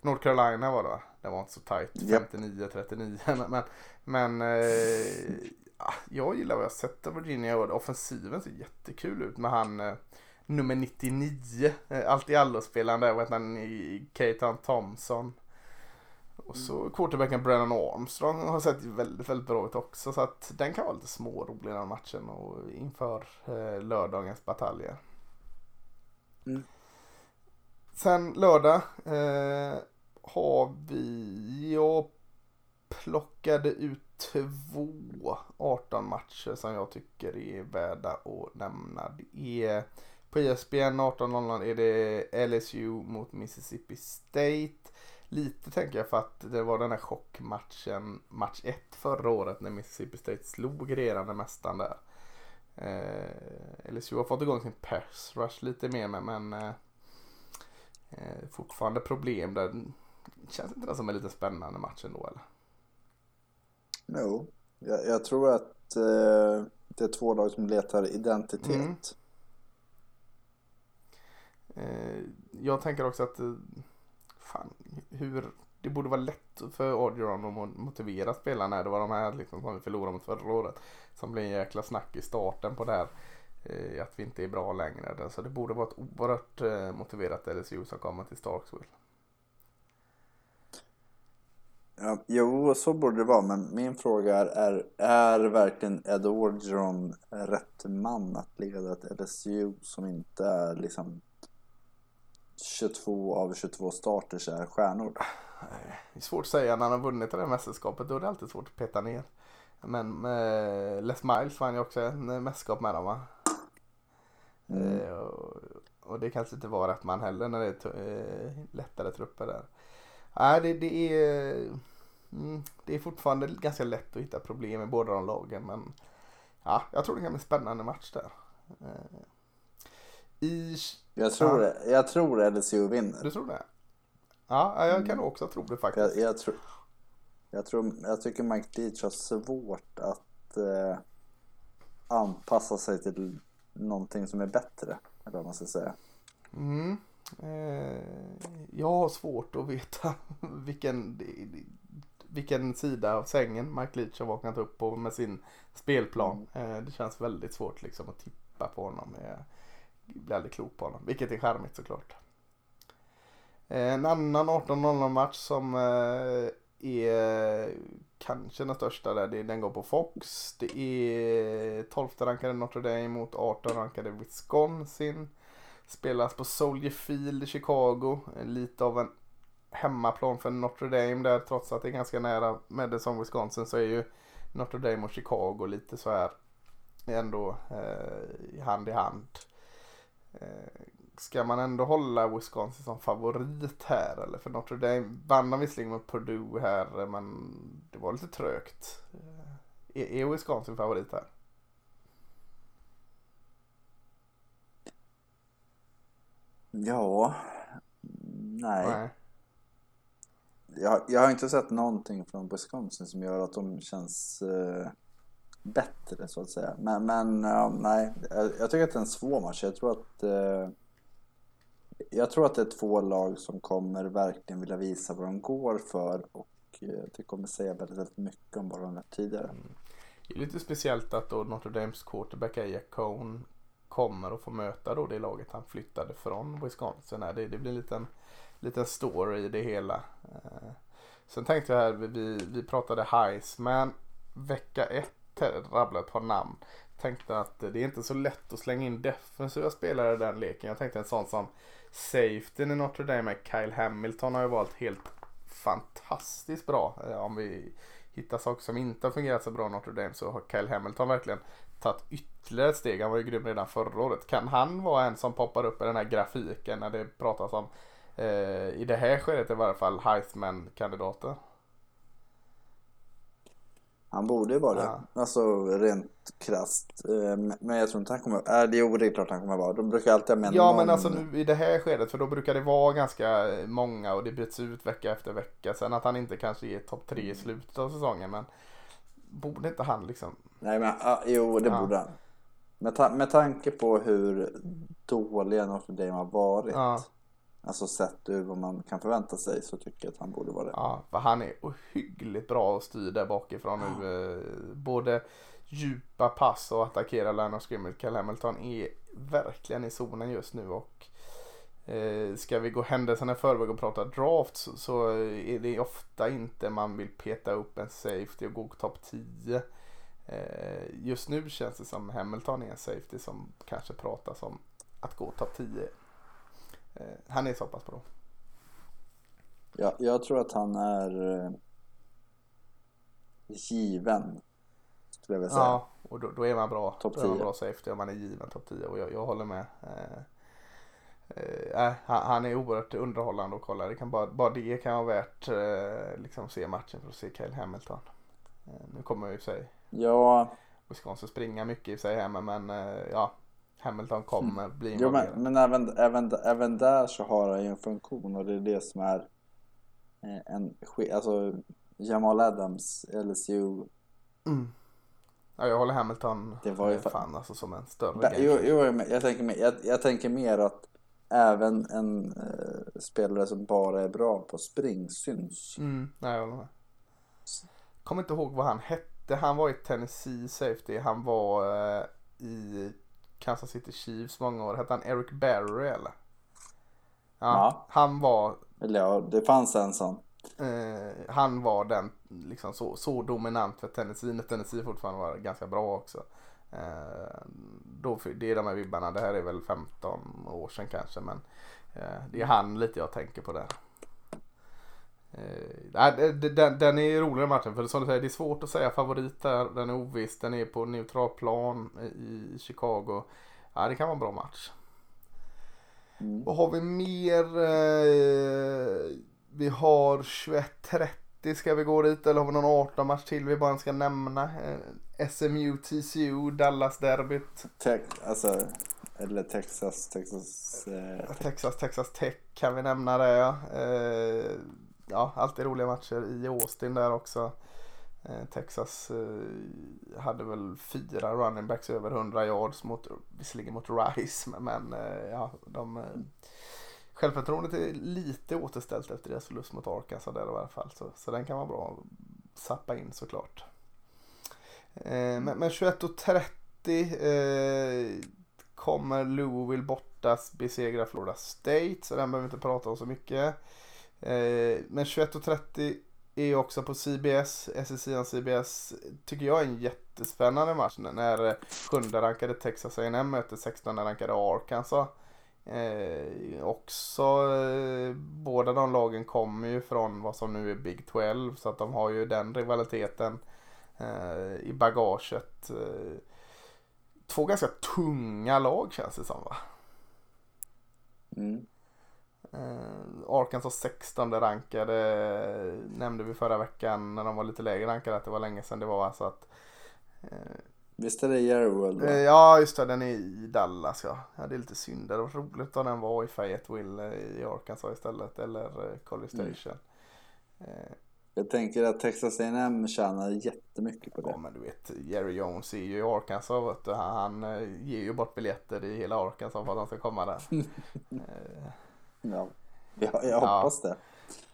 North Carolina var det va? Det var inte så tight. 59-39. Men, men eh, jag gillar vad jag sett av Virginia offensiven ser jättekul ut med han eh, nummer 99. Eh, allt i allo-spelaren där. Vad heter han? Caton Thompson. Och så quarterbacken Brennan Armstrong har sett väldigt, väldigt bra ut också. Så att den kan vara lite smårolig den matchen och inför eh, lördagens bataljer. Mm. Sen lördag eh, har vi, jag plockade ut två 18 matcher som jag tycker är värda att nämna. Det är på ISBN 18.00 är det LSU mot Mississippi State. Lite tänker jag för att det var den här chockmatchen, match 1 förra året när Mississippi State slog regerande mästaren där. Eh, LSU har fått igång sin pass rush lite mer med, men eh, eh, fortfarande problem där. Känns inte det som en lite spännande match ändå eller? Jo, jag, jag tror att eh, det är två lag som letar identitet. Mm. Eh, jag tänker också att eh, fan, hur, det borde vara lätt för Orgeron att motivera spelarna. Det var de här liksom, som vi förlorade mot förra året. Som blev en jäkla snack i starten på det här. Eh, att vi inte är bra längre. Så det borde vara ett oerhört eh, motiverat LSU som kommer till Starksville. Ja, jo, så borde det vara. Men min fråga är, är, är verkligen Ed Orgeron rätt man att leda ett LSU som inte är liksom 22 av 22 starters är stjärnor? Det är svårt att säga. När han har vunnit det här mästerskapet då är det alltid svårt att peta ner. Men med Les Miles vann ju också en mästerskap med dem va? Mm. Eh, och, och, det kanske inte var rätt man heller när det är eh, lättare trupper där. Nej, det, det är... Mm, det är fortfarande ganska lätt att hitta problem i båda de lagen men ja, jag tror det kan bli en spännande match där. Eh, I, jag tror det. Jag tror LSU vinner. Du tror det? Ja, jag kan mm. också tro det faktiskt. Jag, jag, tror, jag, tror, jag tycker Mike Leach har svårt att eh, anpassa sig till någonting som är bättre. Eller vad man ska säga. Mm. Eh, jag har svårt att veta vilken, vilken sida av sängen Mike Leach har vaknat upp på med sin spelplan. Mm. Eh, det känns väldigt svårt liksom att tippa på honom. Jag blir aldrig klok på honom. Vilket är charmigt såklart. Eh, en annan 18.00 match som eh, är kanske den största där. Den går på Fox. Det är 12 rankade Notre Dame mot 18 rankade Wisconsin. Spelas på Soldier Field i Chicago. Eh, lite av en hemmaplan för Notre Dame där trots att det är ganska nära Madison, Wisconsin så är ju Notre Dame och Chicago lite så här ändå eh, hand i hand. Eh, ska man ändå hålla Wisconsin som favorit här eller? För Notre Dame vann de visserligen mot Purdue här men det var lite trögt. Eh, är, är Wisconsin favorit här? Ja, nej. nej. Jag, jag har inte sett någonting från Wisconsin som gör att de känns eh, bättre så att säga. Men, men ja, nej, jag, jag, tycker att det är en svår match. Jag tror att eh, jag tror att det är två lag som kommer verkligen vilja visa vad de går för och eh, det kommer säga väldigt, väldigt mycket om vad de varit tidigare. Mm. Det är lite speciellt att då Notre Dames quarterback Aya Cone kommer att få möta då det laget han flyttade från Wisconsin. Det, det blir en liten, liten story i det hela. Eh, sen tänkte jag här, vi, vi pratade Heisman vecka ett, rabblade ett par namn. Tänkte att det är inte så lätt att slänga in defensiva spelare i den leken. Jag tänkte en sån som Safetyn i Notre Dame, Kyle Hamilton har ju varit helt fantastiskt bra. Eh, om vi hittar saker som inte har fungerat så bra i Notre Dame så har Kyle Hamilton verkligen tagit ytterligare ett steg. Han var ju grym redan förra året. Kan han vara en som poppar upp i den här grafiken när det pratas om eh, i det här skedet i varje fall Heisman-kandidater. Han borde ju vara det. Ja. Alltså rent krasst. Eh, Men jag tror inte han kommer... Äh, det är det är klart han kommer vara. De brukar alltid ha med Ja någon... men alltså nu i det här skedet för då brukar det vara ganska många och det byts ut vecka efter vecka. Sen att han inte kanske är topp tre i slutet av säsongen men borde inte han liksom Nej men ah, jo, det Ja. borde han. Med, ta- med tanke på hur dåliga Notre Dame har varit. Ja. Alltså sett ur vad man kan förvänta sig så tycker jag att han borde vara det. Ja, för han är ohyggligt bra att styra där bakifrån nu. Eh, Både djupa pass och attackera line of scrimmage. Cal Hamilton är verkligen i zonen just nu och eh, ska vi gå händelserna i förväg och prata draft så, så är det ofta inte man vill peta upp en safety och gå topp 10. Eh, just nu känns det som Hamilton är en safety som kanske pratas om att gå topp 10. Eh, han är så pass bra. Jag, jag tror att han är eh, given. Skulle jag vilja säga. Ja, och då, då är man bra. Topp Då är man 10. bra safety om man är given topp 10 och jag, jag håller med. Eh, eh, han, han är oerhört underhållande att kolla. Det kan bara, bara det kan vara värt eh, liksom se matchen för att se Kyle Hamilton. Eh, nu kommer ju sig Ja, Wisconsin springa mycket i sig hemma men ja Hamilton kommer bli jo, men, involverad. men även, även, även där så har han ju en funktion och det är det som är eh, en Alltså Jamal Adams, LSU. Mm. Ja, jag håller Hamilton Det var ju eh, fa- fan alltså som en större Ba-. Jo, jo, jag, tänker mer, jag, jag tänker mer att även en eh, spelare som bara är bra på spring syns. Mm, nej, jag håller med. Kommer inte ihåg vad han hette. Han var i Tennessee Safety. Han var eh, i Kansas City Chiefs många år. Hette han Eric Berry eller? Ja, Ja. Han var Eller ja, det fanns en sån. eh, han var den liksom så, så dominant för Tennessee när Tennessee fortfarande var ganska bra också. Eh, då, det är de här vibbarna. Det här är väl 15 år sedan kanske men eh, det är han lite jag tänker på där. Eh, den, den är rolig den matchen för som du säger det är svårt att säga favorit där. Den är oviss. Den är på neutral plan i Chicago. Ja, det kan vara en bra match. Mm. Vad har vi mer? Eh, vi har 21.30 ska vi gå dit eller har vi någon 18 match till vi bara ska nämna? Eh, SMU, TCU, Dallas-derbyt. Te- alltså, eller Texas, Texas. Eh, Texas, Texas Tech kan vi nämna det. ja. Eh, ja, alltid roliga matcher i Austin där också. Eh, Texas eh, hade väl fyra running backs över 100 yards mot, visserligen mot Rice, men, eh, ja, de Självförtroendet är lite återställt efter deras förlust mot Arkansas där i alla fall. Så, så den kan vara bra att sappa in såklart. Men, men 21.30 eh, kommer Louisville bortas besegra Florida State. Så den behöver vi inte prata om så mycket. Eh, men 21.30 är också på CBS. SSC och CBS tycker jag är en jättespännande match. När eh, sjunde rankade Texas A&M möter 16 rankade Arkansas. Eh, också eh, båda de lagen kommer ju från vad som nu är Big 12 så att de har ju den rivaliteten eh, i bagaget. Eh, två ganska tunga lag känns det som va? mm. Eh, Arkansas 16 rankade eh, nämnde vi förra veckan när de var lite lägre rankade att det var länge sedan det var alltså att eh, Visst är det va? Eh, Ja just det, den är i Dallas ja. ja. Det är lite synd. Det varit roligt om den var i Fayetteville eh, i Arkansas istället. Eller eh, College Mm. Station. Eh, Jag tänker att Texas A&M tjänar jättemycket på ja det. men du vet, Jerry Jones är ju i Arkansas. Vet du. Han, han ger ju bort biljetter i hela Arkansas för att han ska komma där. eh, Ja, jag, jag hoppas det.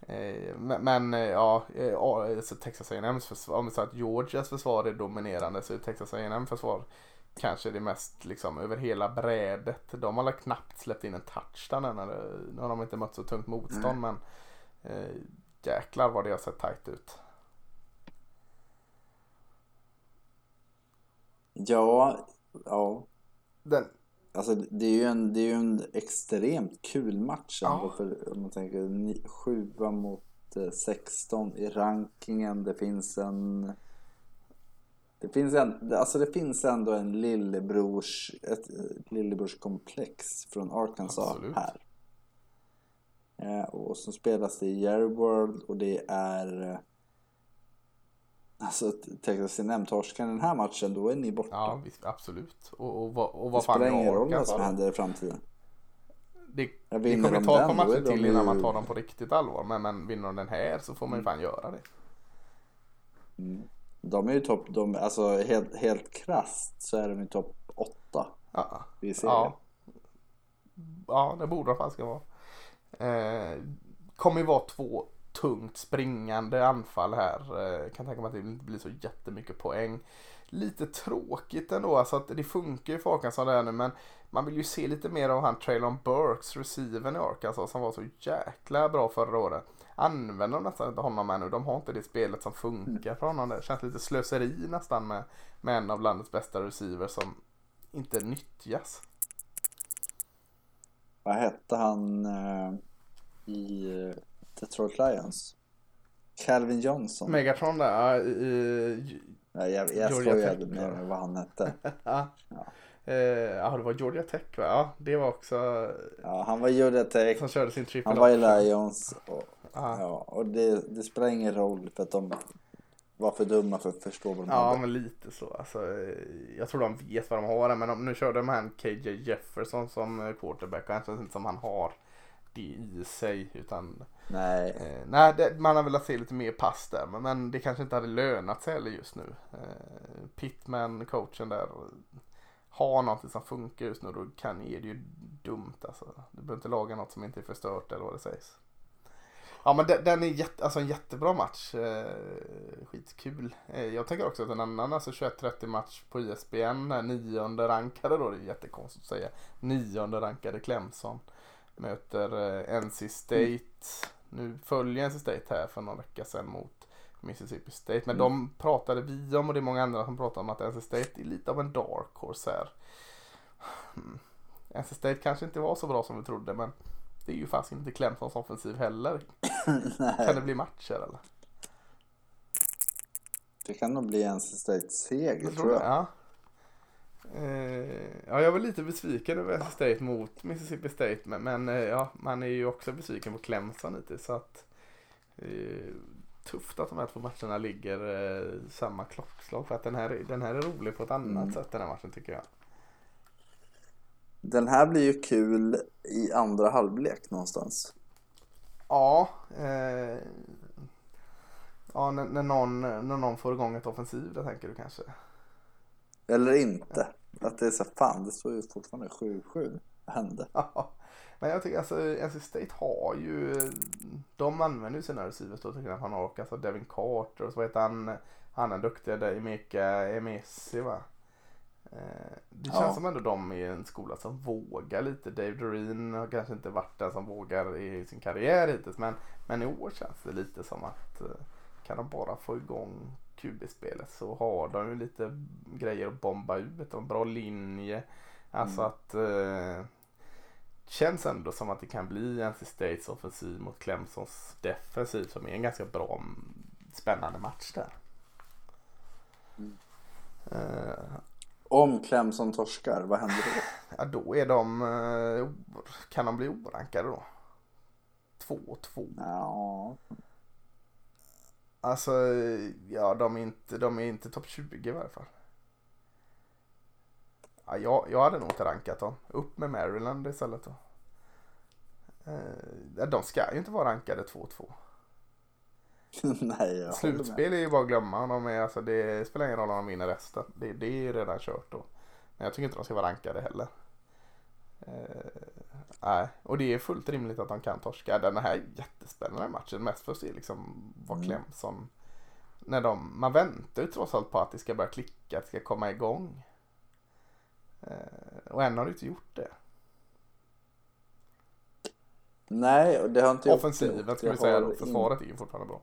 Eh, Men, men eh, ja, eh, ja, alltså Texas A&M's försvar, om vi säger att Georgias försvar är dominerande så är Texas A&M försvar kanske det mest liksom över hela brädet. De har väl knappt släppt in en touchdown än. Eller, nu har de inte mött så tungt motstånd men eh, jäklar vad det har sett tajt ut. Ja, ja. Den, Alltså det är ju en, det är en extremt kul match ändå. Ja. För om man tänker ni- sjua mot eh, 16 i rankingen. Det finns en... Det finns, en, alltså det finns ändå en lillebrors, ett, eh, lillebrorskomplex från Arkansas Absolut. här. Eh, och så spelas det i Jerry World och det är... Alltså Texas A&M torskar den här matchen, då är ni borta. Ja, visst, absolut. Och, och, vad- och det vad fan spelar ingen roll vad som händer i framtiden. Det, Jag det kommer de ta ett par matcher till ju- innan man tar dem på riktigt allvar. Men, men vinner de den här så får man ju fan göra det. De är ju topp, de, alltså helt, helt krasst så är de i topp 8 Ja, i serien. ja. ja det borde de fan ska vara. Eh, kommer ju vara två tungt springande anfall här. Eh, kan tänka mig att det inte blir så jättemycket poäng. Lite tråkigt ändå, alltså att det funkar ju för Arkansas där nu men man vill ju se lite mer av han Traylon Burks, receiven i Arkansas som var så jäkla bra förra året. Använder de nästan inte honom ännu, de har inte det spelet som funkar för honom. Det känns lite slöseri nästan med, med en av landets bästa receivers som inte nyttjas. Vad hette han eh, i eh, Detroit Lions? Calvin Johnson. Megatron där, ja, i, i, Nej, jag jag skojade med va? vad han hette. ja. Eh, ja, det var Georgia Tech va? Ja, det var också Ja, han var Georgia Tech, som körde sin triple han var i. Lions. Och, Ja. ja, och det, det spelar ingen roll för att de var för dumma för att förstå vad de Ja, hade. men lite så. Alltså, eh, jag tror de vet vad de har men de, nu körde de här KJ Jefferson som eh, quarterback och känns inte som han har det i sig. Utan, Nej, eh, nej, det, man har velat se lite mer pass där, men, men det kanske inte hade lönat sig heller just nu. Eh, Pittman, coachen där, har någonting som funkar just nu, då kan är det ju dumt alltså. Du behöver inte laga något som inte är förstört eller vad det sägs. Ja men den, den är jätte, alltså en jättebra match. Eh, skitkul. Eh, jag tänker också att en annan alltså 21-30 match på ISBN, nionde rankade då, det är jättekonstigt att säga. Nionde rankade Clemson möter eh, NC State. Nu följer NC State här för några vecka sedan mot Mississippi State. Men de pratade vi om och det är många andra som pratar om att NC State är lite av en dark horse här. Hmm. NC State kanske inte var så bra som vi trodde men det är ju fast inte Clemsons offensiv heller. Kan det bli matcher eller? det kan nog bli en State seger Jag tror jag. Ja. Eh, ja, jag var lite besviken över NC State mot Mississippi State. Men, men eh, ja, man är ju också besviken på Clemson lite. Så att, eh, tufft att de här två matcherna ligger eh, samma klockslag. För att den här, den här är rolig på ett annat Mm. sätt den här matchen tycker jag. Den här blir ju kul i andra halvlek någonstans. Ja, eh, ja när, när, någon, när någon får igång ett offensiv där tänker du kanske. Eller inte. Att det är så fan, det står ju fortfarande 7-7. Vad hände? Ja, men jag tycker alltså NC State har ju, de använder ju sina receivers då tycker jag han har, alltså Devin Carter och så heter han, han är duktiga där, Emeka Emesi va. Eh, Det känns Ja. som ändå de är en skola som vågar lite. Dave Doreen har kanske inte varit den som vågar i sin karriär hittills men, men i år känns det lite som att eh, kan de bara få igång QB-spelet så har de ju lite grejer att bomba ut. En bra linje. Alltså Mm. att eh, känns ändå som att det kan bli NC States offensiv mot Clemsons defensiv som är en ganska bra mm, spännande match där. Mm. Eh, Om Clemson torskar, vad händer då? ja då är de, eh, kan de bli orankade då? 2-2. Ja, Alltså ja de är inte, de är inte topp 20 i varje fall. Ja, jag, jag hade nog inte rankat dem. Upp med Maryland istället då. Eh, de ska ju inte vara rankade 2-2. nej jag. Slutspel är ju bara att glömma. De är, alltså, det spelar ingen roll om de vinner resten. Det, det är ju redan kört då. Men jag tycker inte de ska vara rankade heller. Eh, nej, och det är fullt rimligt att de kan torska. Den här är jättespännande matchen. Mest för att se liksom vad Mm. Clemson. När de, man väntar ju trots allt på att det ska börja klicka, att det ska komma igång. Eh, och än har det inte gjort det. Nej, och det har inte gjort Offensiven det. ska vi säga då. in- Försvaret är ju fortfarande bra.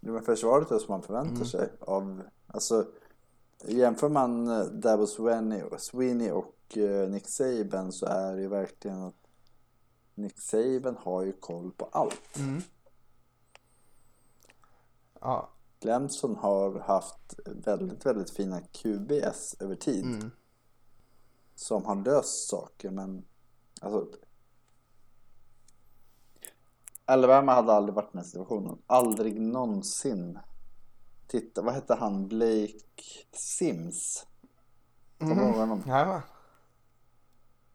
Ja, men försvaret är som man förväntar Mm. sig av, alltså jämför man eh, Dabo Sweeney, och Nick Saban så är det ju verkligen att Nick Saban har ju koll på allt. Mm. Ja. Clemson har haft väldigt, väldigt fina QBS över tid Mm. som har löst saker men alltså Alabama hade aldrig varit i den här situationen. Aldrig någonsin. Titta, vad hette han? Blake Sims. Kommer du ihåg honom? Jajamän.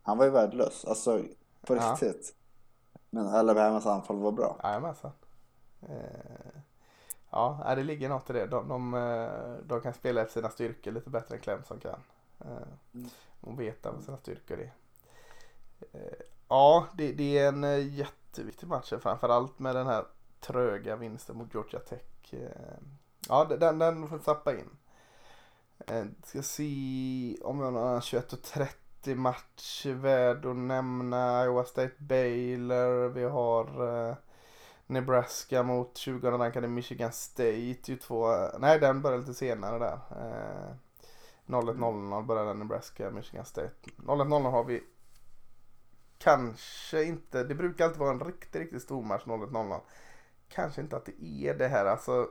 Han var ju värdelös. Alltså, på Ja. riktigt. Men Alabamas anfall var bra. Jajamensan. Eh, ja, nej, det ligger något i det. De, de, eh, de kan spela efter sina styrkor lite bättre än Clemson kan. Eh, och veta vad sina styrkor är. Eh, ja, det, det är en eh, jätteviktig match. Framförallt med den här tröga vinsten mot Georgia Tech. Eh, ja, den, den får zappa in. Eh, ska se om jag har någon 21.30 match värd att nämna. Iowa State Baylor. Vi har eh, Nebraska mot 20 rankade Michigan State. Ju två, nej den börjar lite senare där. Eh, 01.00 börjar Nebraska Michigan State. 01.00 har vi kanske inte, det brukar alltid vara en riktigt, riktigt stor match 01.00. Kanske inte att det är det här. Alltså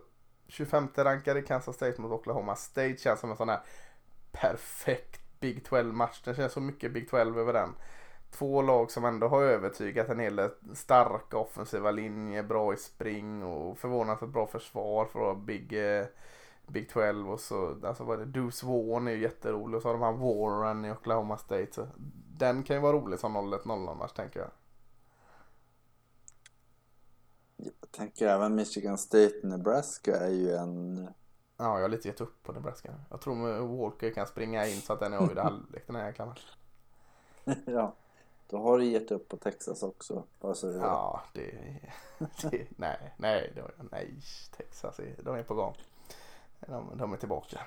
25 rankade Kansas State mot Oklahoma State känns som en sån här perfekt Big 12 match. Det känns så mycket Big 12 över den. Två lag som ändå har övertygat en hel del starka offensiva linjer, bra i spring och förvånansvärt bra försvar för att vara Big, eh, Big 12 och så, alltså vad är det, Deuce Vaughn är ju jätterolig och så har de här Warren i Oklahoma State. Så den kan ju vara rolig som 0-1-0 match tänker jag. Jag tänker även Michigan State Nebraska är ju en... Ja, jag har lite gett upp på Nebraska. Jag tror att Walker kan springa in så att den är avgjord i halvlek den här jäkla matchen. ja. Då har du gett upp på Texas också. Bara så du vet. Ja, det, det nej, nej, det, nej, Texas, är- de är på gång. De, de är tillbaka.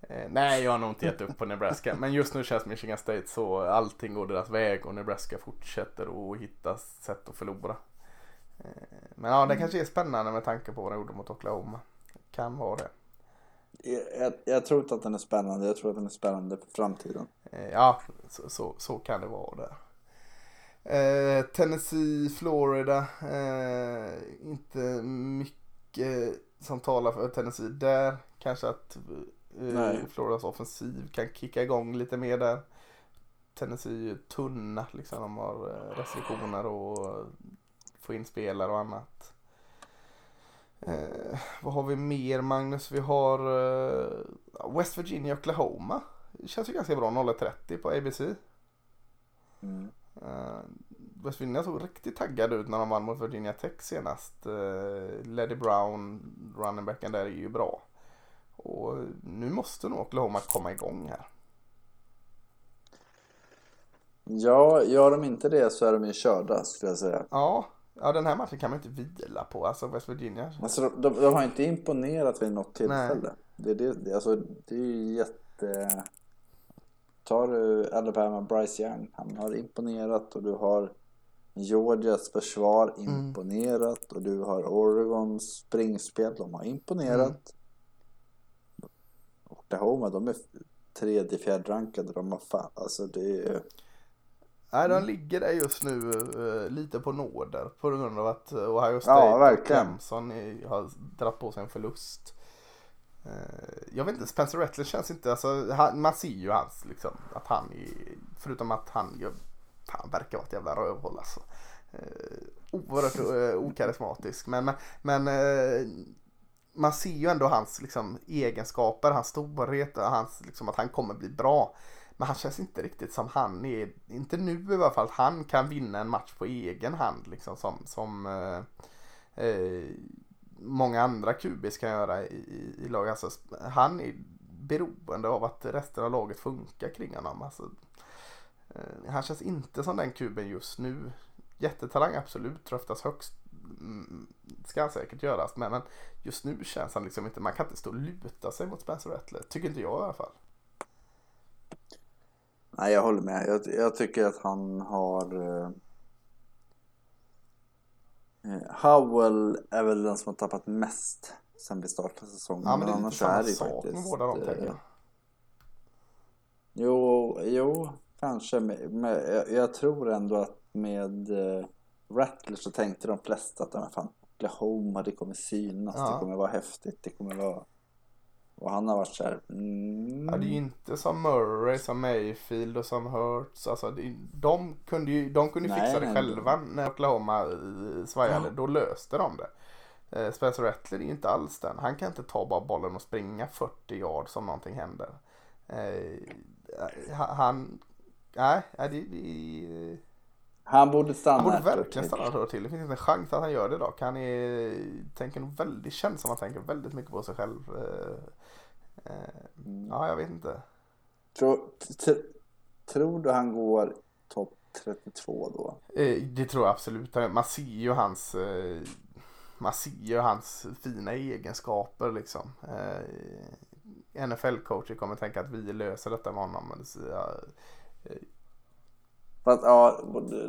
Eh, nej, jag har nog inte gett upp på Nebraska. Men just nu känns Michigan State så allting går deras väg och Nebraska fortsätter att hitta sätt att förlora. Eh, men ja, det kanske är spännande med tanke på vad de gjorde mot Oklahoma. Kan vara det. Jag, jag, tror inte att den är spännande. Jag tror att den är spännande för framtiden. Eh, Ja, så, så, så kan det vara där. Eh, Tennessee, Florida. Eh, inte mycket som talar för Tennessee där. Kanske att eh. Floridas offensiv kan kicka igång lite mer där. Tennessee är ju tunna liksom. De har restriktioner och få in spelare och annat. Eh, vad har vi mer Magnus? Vi har eh, West Virginia Oklahoma. Det känns ju ganska bra 0.30 på ABC. Mm. Uh, West Virginia såg riktigt taggad ut när de vann mot Virginia Tech senast. Uh, Leddy Brown, runningbacken där, är ju bra. Och nu måste nog Oklahoma komma igång här. Ja, gör de inte det så är de ju körda skulle jag säga. Ja, ja den här matchen kan man inte vila på. Alltså West Virginia. Alltså, de, de, de har inte imponerat vid något tillfälle. Det, är det, det, alltså, det är ju jätte... Tar du Alabama, Bryce Young, han har imponerat och du har Georgias försvar imponerat och du har Oregons springspel, de har imponerat. Oklahoma, de är tredje, fjärde rankade, de har fan, alltså det är... Nej, de ligger där just nu eh, lite på nåder på grund av att eh, Ohio State Ja, och. Clemson har dragit på sig en förlust. Eh, jag vet inte, Spencer Rattler känns inte, alltså, han, man ser ju hans liksom, att han är, förutom att han, gör, han verkar vara ett jävla rövhål alltså. Eh, oerhört eh, okarismatisk men, men, men man ser ju ändå hans liksom, egenskaper, hans storhet och hans, liksom, att han kommer bli bra. Men han känns inte riktigt som han är, inte nu i alla fall, han kan vinna en match på egen hand liksom som, som eh, eh, många andra QBs kan göra i, i, i lag. Alltså, han är beroende av att resten av laget funkar kring honom. Alltså, eh, han känns inte som den kuben just nu. Jättetalang absolut, tröftas högst. Mm, ska han säkert göras med. men just nu känns han liksom inte, man kan inte stå och luta sig mot Spencer Rattler. Tycker inte jag i alla fall. Nej, jag håller med. Jag, jag tycker att han har... eh, eh, Howell är väl den som har tappat mest sen vi startade säsongen. Ja men är lite annars samma det ju sak med båda dem eh. Jo, jo, kanske. Men, men jag, jag tror ändå att med eh, Rattler så tänkte de flesta att "Ja, men fan, Oklahoma, det kommer synas, Ja. det kommer vara häftigt, det kommer vara... Och han har varit så här. Mm, Ja, det är ju inte som Murray, som Mayfield och som Hurts. Alltså, det, de kunde ju, de kunde Nej, fixa det nej. själva när Oklahoma eh, svajade. Då löste de det. Eh, Spencer Rattler är ju inte alls den. Han kan inte ta bara bollen och springa 40 yards om någonting händer. Eh, ha- han, nej, nej, det, det, han borde stanna han borde verkligen stanna ett år till. Det finns inte en chans att han gör det dock. Han är, tänker väldigt, känns som att han tänker väldigt mycket på sig själv. Eh, ja, jag vet inte. Tror, tror du han går topp 32 då? Eh, Det tror jag absolut. Man ser ju hans eh, man ser ju hans fina egenskaper liksom. NFL-coacher kommer tänka att vi löser detta med honom. Men det, att, ja,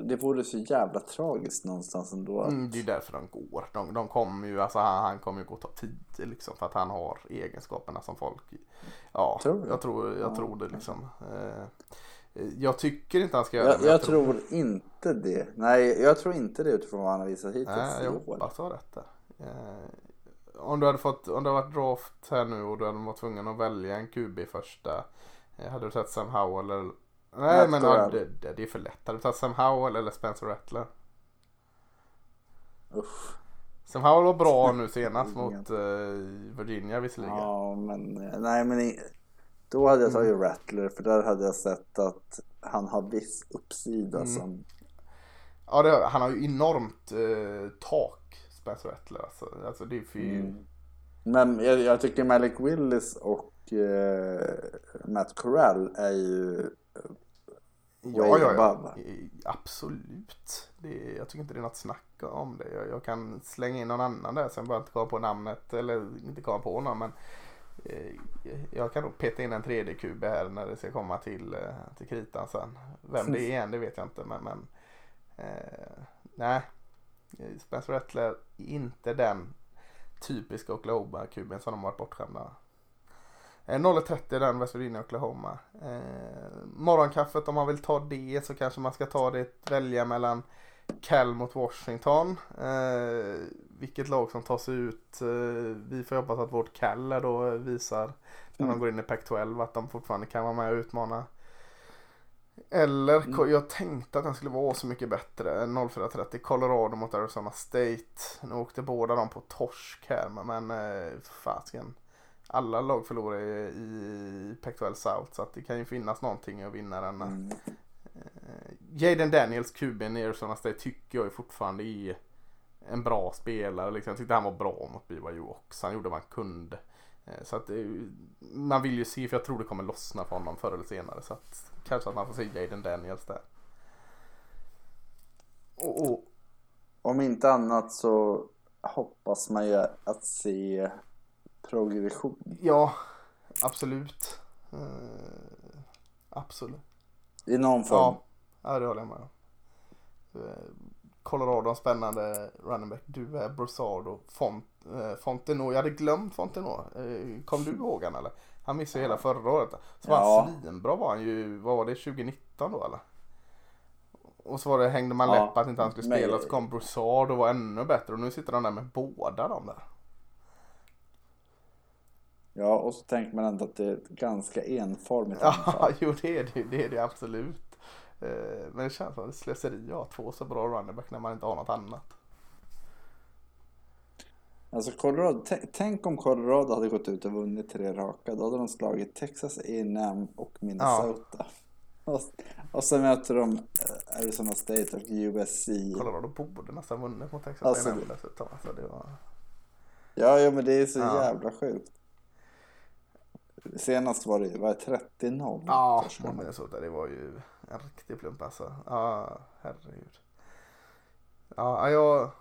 det vore så jävla tragiskt någonstans ändå. mm, det är därför de går. De, de kommer ju, alltså han, han kommer ju gå topp 10 liksom. För att han har egenskaperna som folk. Ja, Tror jag tror, jag Ja. tror det liksom. Eh, jag tycker inte han ska göra det. Jag, jag tror inte det. Nej, jag tror inte det utifrån vad han har visat hittills Nej, i jag hoppas du har rätt där. Eh, om du hade fått, om det hade varit draft här nu och du hade varit tvungen att välja en QB första. Eh, hade du tagit Sam Howell eller? Nej men ja, det, det, är för lätt. Hade du tagit Sam Howell eller Spencer Rattler? Usch. Sam Howell var bra nu senast mot eh, Virginia visserligen. Ja, men nej, men då hade jag tagit Mm. Rattler för där hade jag sett att han har viss uppsida Mm. som Ja, det, han har ju enormt eh, tak Spencer Rattler. Alltså, alltså det är för. Mm. Men jag, jag tycker Malik Willis och eh, Matt Corral är ju Ja, way ja, ja. above. I- Absolut. Det, jag tycker inte det är något snack om det. Jag, jag kan slänga in någon annan där sen bara inte komma på namnet. Eller inte komma på någon men eh, jag kan nog peta in en 3D-kub här när det ska komma till, eh, till kritan sen. Vem det är än det vet jag inte men, men eh, nej. Spencer Rattler är inte den typiska Oklahoma-kuben som de har varit bortskämda. Eh, 0.30 den West Virginia Oklahoma. Eh, morgonkaffet om man vill ta det så kanske man ska ta det välja mellan Cal mot Washington. Eh, vilket lag som tar sig ut. Eh, vi får hoppas att vårt Cal då visar när de går in i Pac-12 att de fortfarande kan vara med och utmana. Eller Mm. jag tänkte att den skulle vara så mycket bättre. 04.30 Colorado mot Arizona State. Nu åkte båda de på torsk här men, men eh, fasken. Alla lag förlorar i, i Pac-12 South så att det kan ju finnas någonting att vinna denna. Mm. Eh, Jaden Daniels, kuben i Arizona State, tycker jag ju fortfarande är en bra spelare. Liksom. Jag tyckte han var bra mot BYU också. Han gjorde vad han kunde. Eh, Så att ju- man vill ju se, för jag tror det kommer lossna för honom förr eller senare. Så att kanske att man får se Jaden Daniels där. Och, och, Om inte annat så hoppas man ju att se progression. ja, absolut. Eh, absolut. I någon form. Ja, ja, det håller jag med om. Eh, Colorado, en spännande running back. Du är Broussard och Font, eh, Fonteno. Jag hade glömt Fonteno. Eh, kom du ihåg han eller? Han missade hela förra året. Så var Ja. han svinbra var han ju, vad var det, 2019 då eller? Och så var det, hängde man Ja, läpp att inte han skulle men- spela. Så kom Broussard och var ännu bättre. Och nu sitter de där med båda de där. Ja, och så tänker man ändå att det är ett ganska enformigt Ja, anfall. jo det är det, det är det absolut. Eh, Men det känns som ett slöseri att ha två så bra running back när man inte har något annat. Alltså Colorado, tänk, om Colorado hade gått ut och vunnit tre raka. Då hade de slagit Texas A&M och Minnesota. Och, och så möter de eh, Arizona State och USC. Colorado borde nästan vunnit mot Texas Alltså, A&M dessutom. Alltså det var... Ja, ja, men det är så Ja. jävla sjukt. Senast var det, var det 30-0? Ja, man. Minnesota. Det var ju en riktig plump alltså. Ja, herregud. Ja, jag...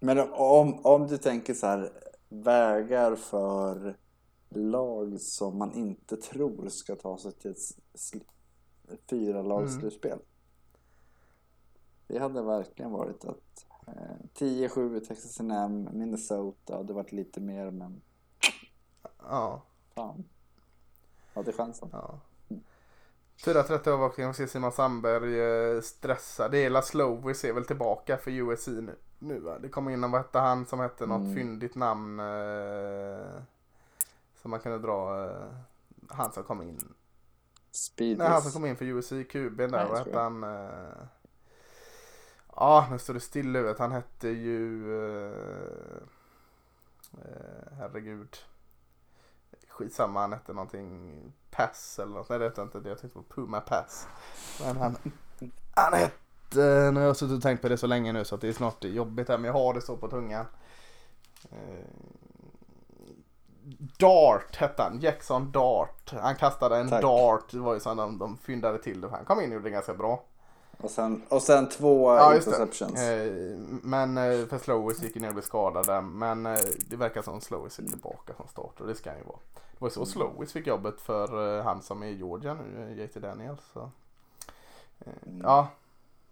Men om, om du tänker så här, vägar för lag som man inte tror ska ta sig till ett fyra Mm. lags slutspel. Det hade verkligen varit att eh, 10-7 i Texas A&M, Minnesota, det varit lite mer men Ja, fan. Hade chansen. ja. 4.30 avvakning och se Simon Sandberg eh, stressa. Det är La Slovis är väl tillbaka för USC nu. nu? Det kommer in en, vad hette han som hette något Mm. fyndigt namn. Eh, Så man kunde dra eh, han som kom in. Speedies. Nej, han som kom in för USC QB där. Nej, Vad hette han? Eh... Ja, nu står det still i huvudet. Han hette ju... Eh... Eh, herregud. Skitsamma, han hette någonting Pass eller något. Nej det hette inte det. Jag tänkte på Puma Pass. Men han, han hette... Nu har jag suttit och tänkt på det så länge nu så att det är snart jobbigt här. Men jag har det så på tungan. Eh, Dart hette han. Jackson Dart. Han kastade en Tack. dart. Det var ju så att de, de fyndade till det. Han kom in och gjorde det ganska bra. Och, sen, och sen två Ja, interceptions. Eh, men eh, för Slowis gick ju ner och blev skadad där. Men eh, det verkar som Slowis är tillbaka från start och det ska han ju vara. Det var ju så Slowis fick jobbet för eh, han som är i Georgia nu, eh, JT Daniels. Så. Eh, Ja,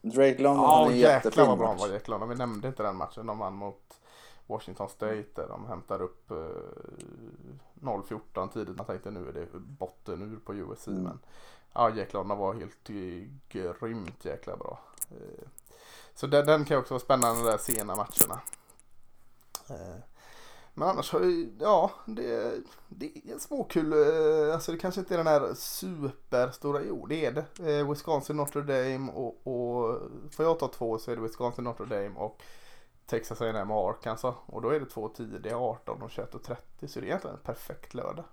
Drake London ja hade en jäklar jättefin vad bra han match. var Jack London. Vi nämnde inte den matchen. De vann mot Washington State där de hämtar upp eh, 0-14 tidigt. Man tänkte nu är det botten ur på USC. Mm. Men ja, Jack London var helt eh, grymt jäkla bra. Eh, Så den, den kan också vara spännande de där sena matcherna. Eh, Men annars har ja, det, det är en småkul, eh, alltså det kanske inte är den här superstora, jo det är det. Eh, Wisconsin, Notre Dame och, och får jag ta två så är det Wisconsin, Notre Dame och Texas A&M och Arkansas. Och då är det två tidiga, 18 och 21 och 30 så det är egentligen en perfekt lördag.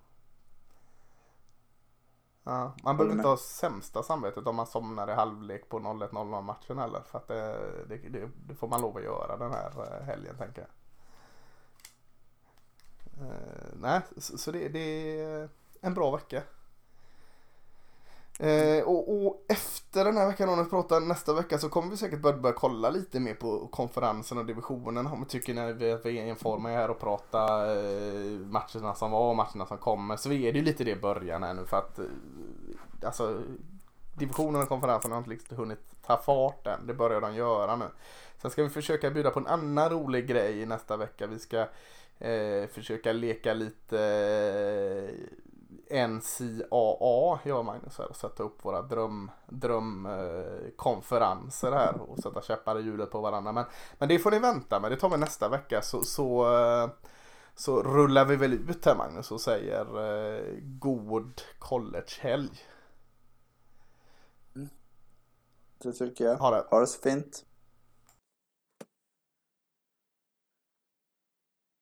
Ja, man behöver inte ha sämsta samvetet om man somnar i halvlek på 01.00 matchen heller. För att det, det, det, det får man lov att göra den här eh, helgen tänker jag. Eh, nej, så, så det, det är en bra vecka. Eh, och, och efter den här veckan, om vi pratar nästa vecka, så kommer vi säkert börja, börja kolla lite mer på konferensen och divisionen. Om vi tycker när vi, att vi är informerade här och prata eh, matcherna som var och matcherna som kommer. Så är det ju lite det i början här nu för att eh, alltså divisionen och konferensen har inte liksom hunnit ta fart än. Det börjar de göra nu. Sen ska vi försöka bjuda på en annan rolig grej nästa vecka. Vi ska eh, försöka leka lite eh, NCAA, jag och Magnus här, och sätta upp våra dröm, drömkonferenser eh, här och sätta käppar i hjulet på varandra. Men, men det får ni vänta med, det tar vi nästa vecka så, så, eh, så rullar vi väl ut här Magnus och säger eh, god collegehelg. Det tycker jag. Ha det. Ha det så fint.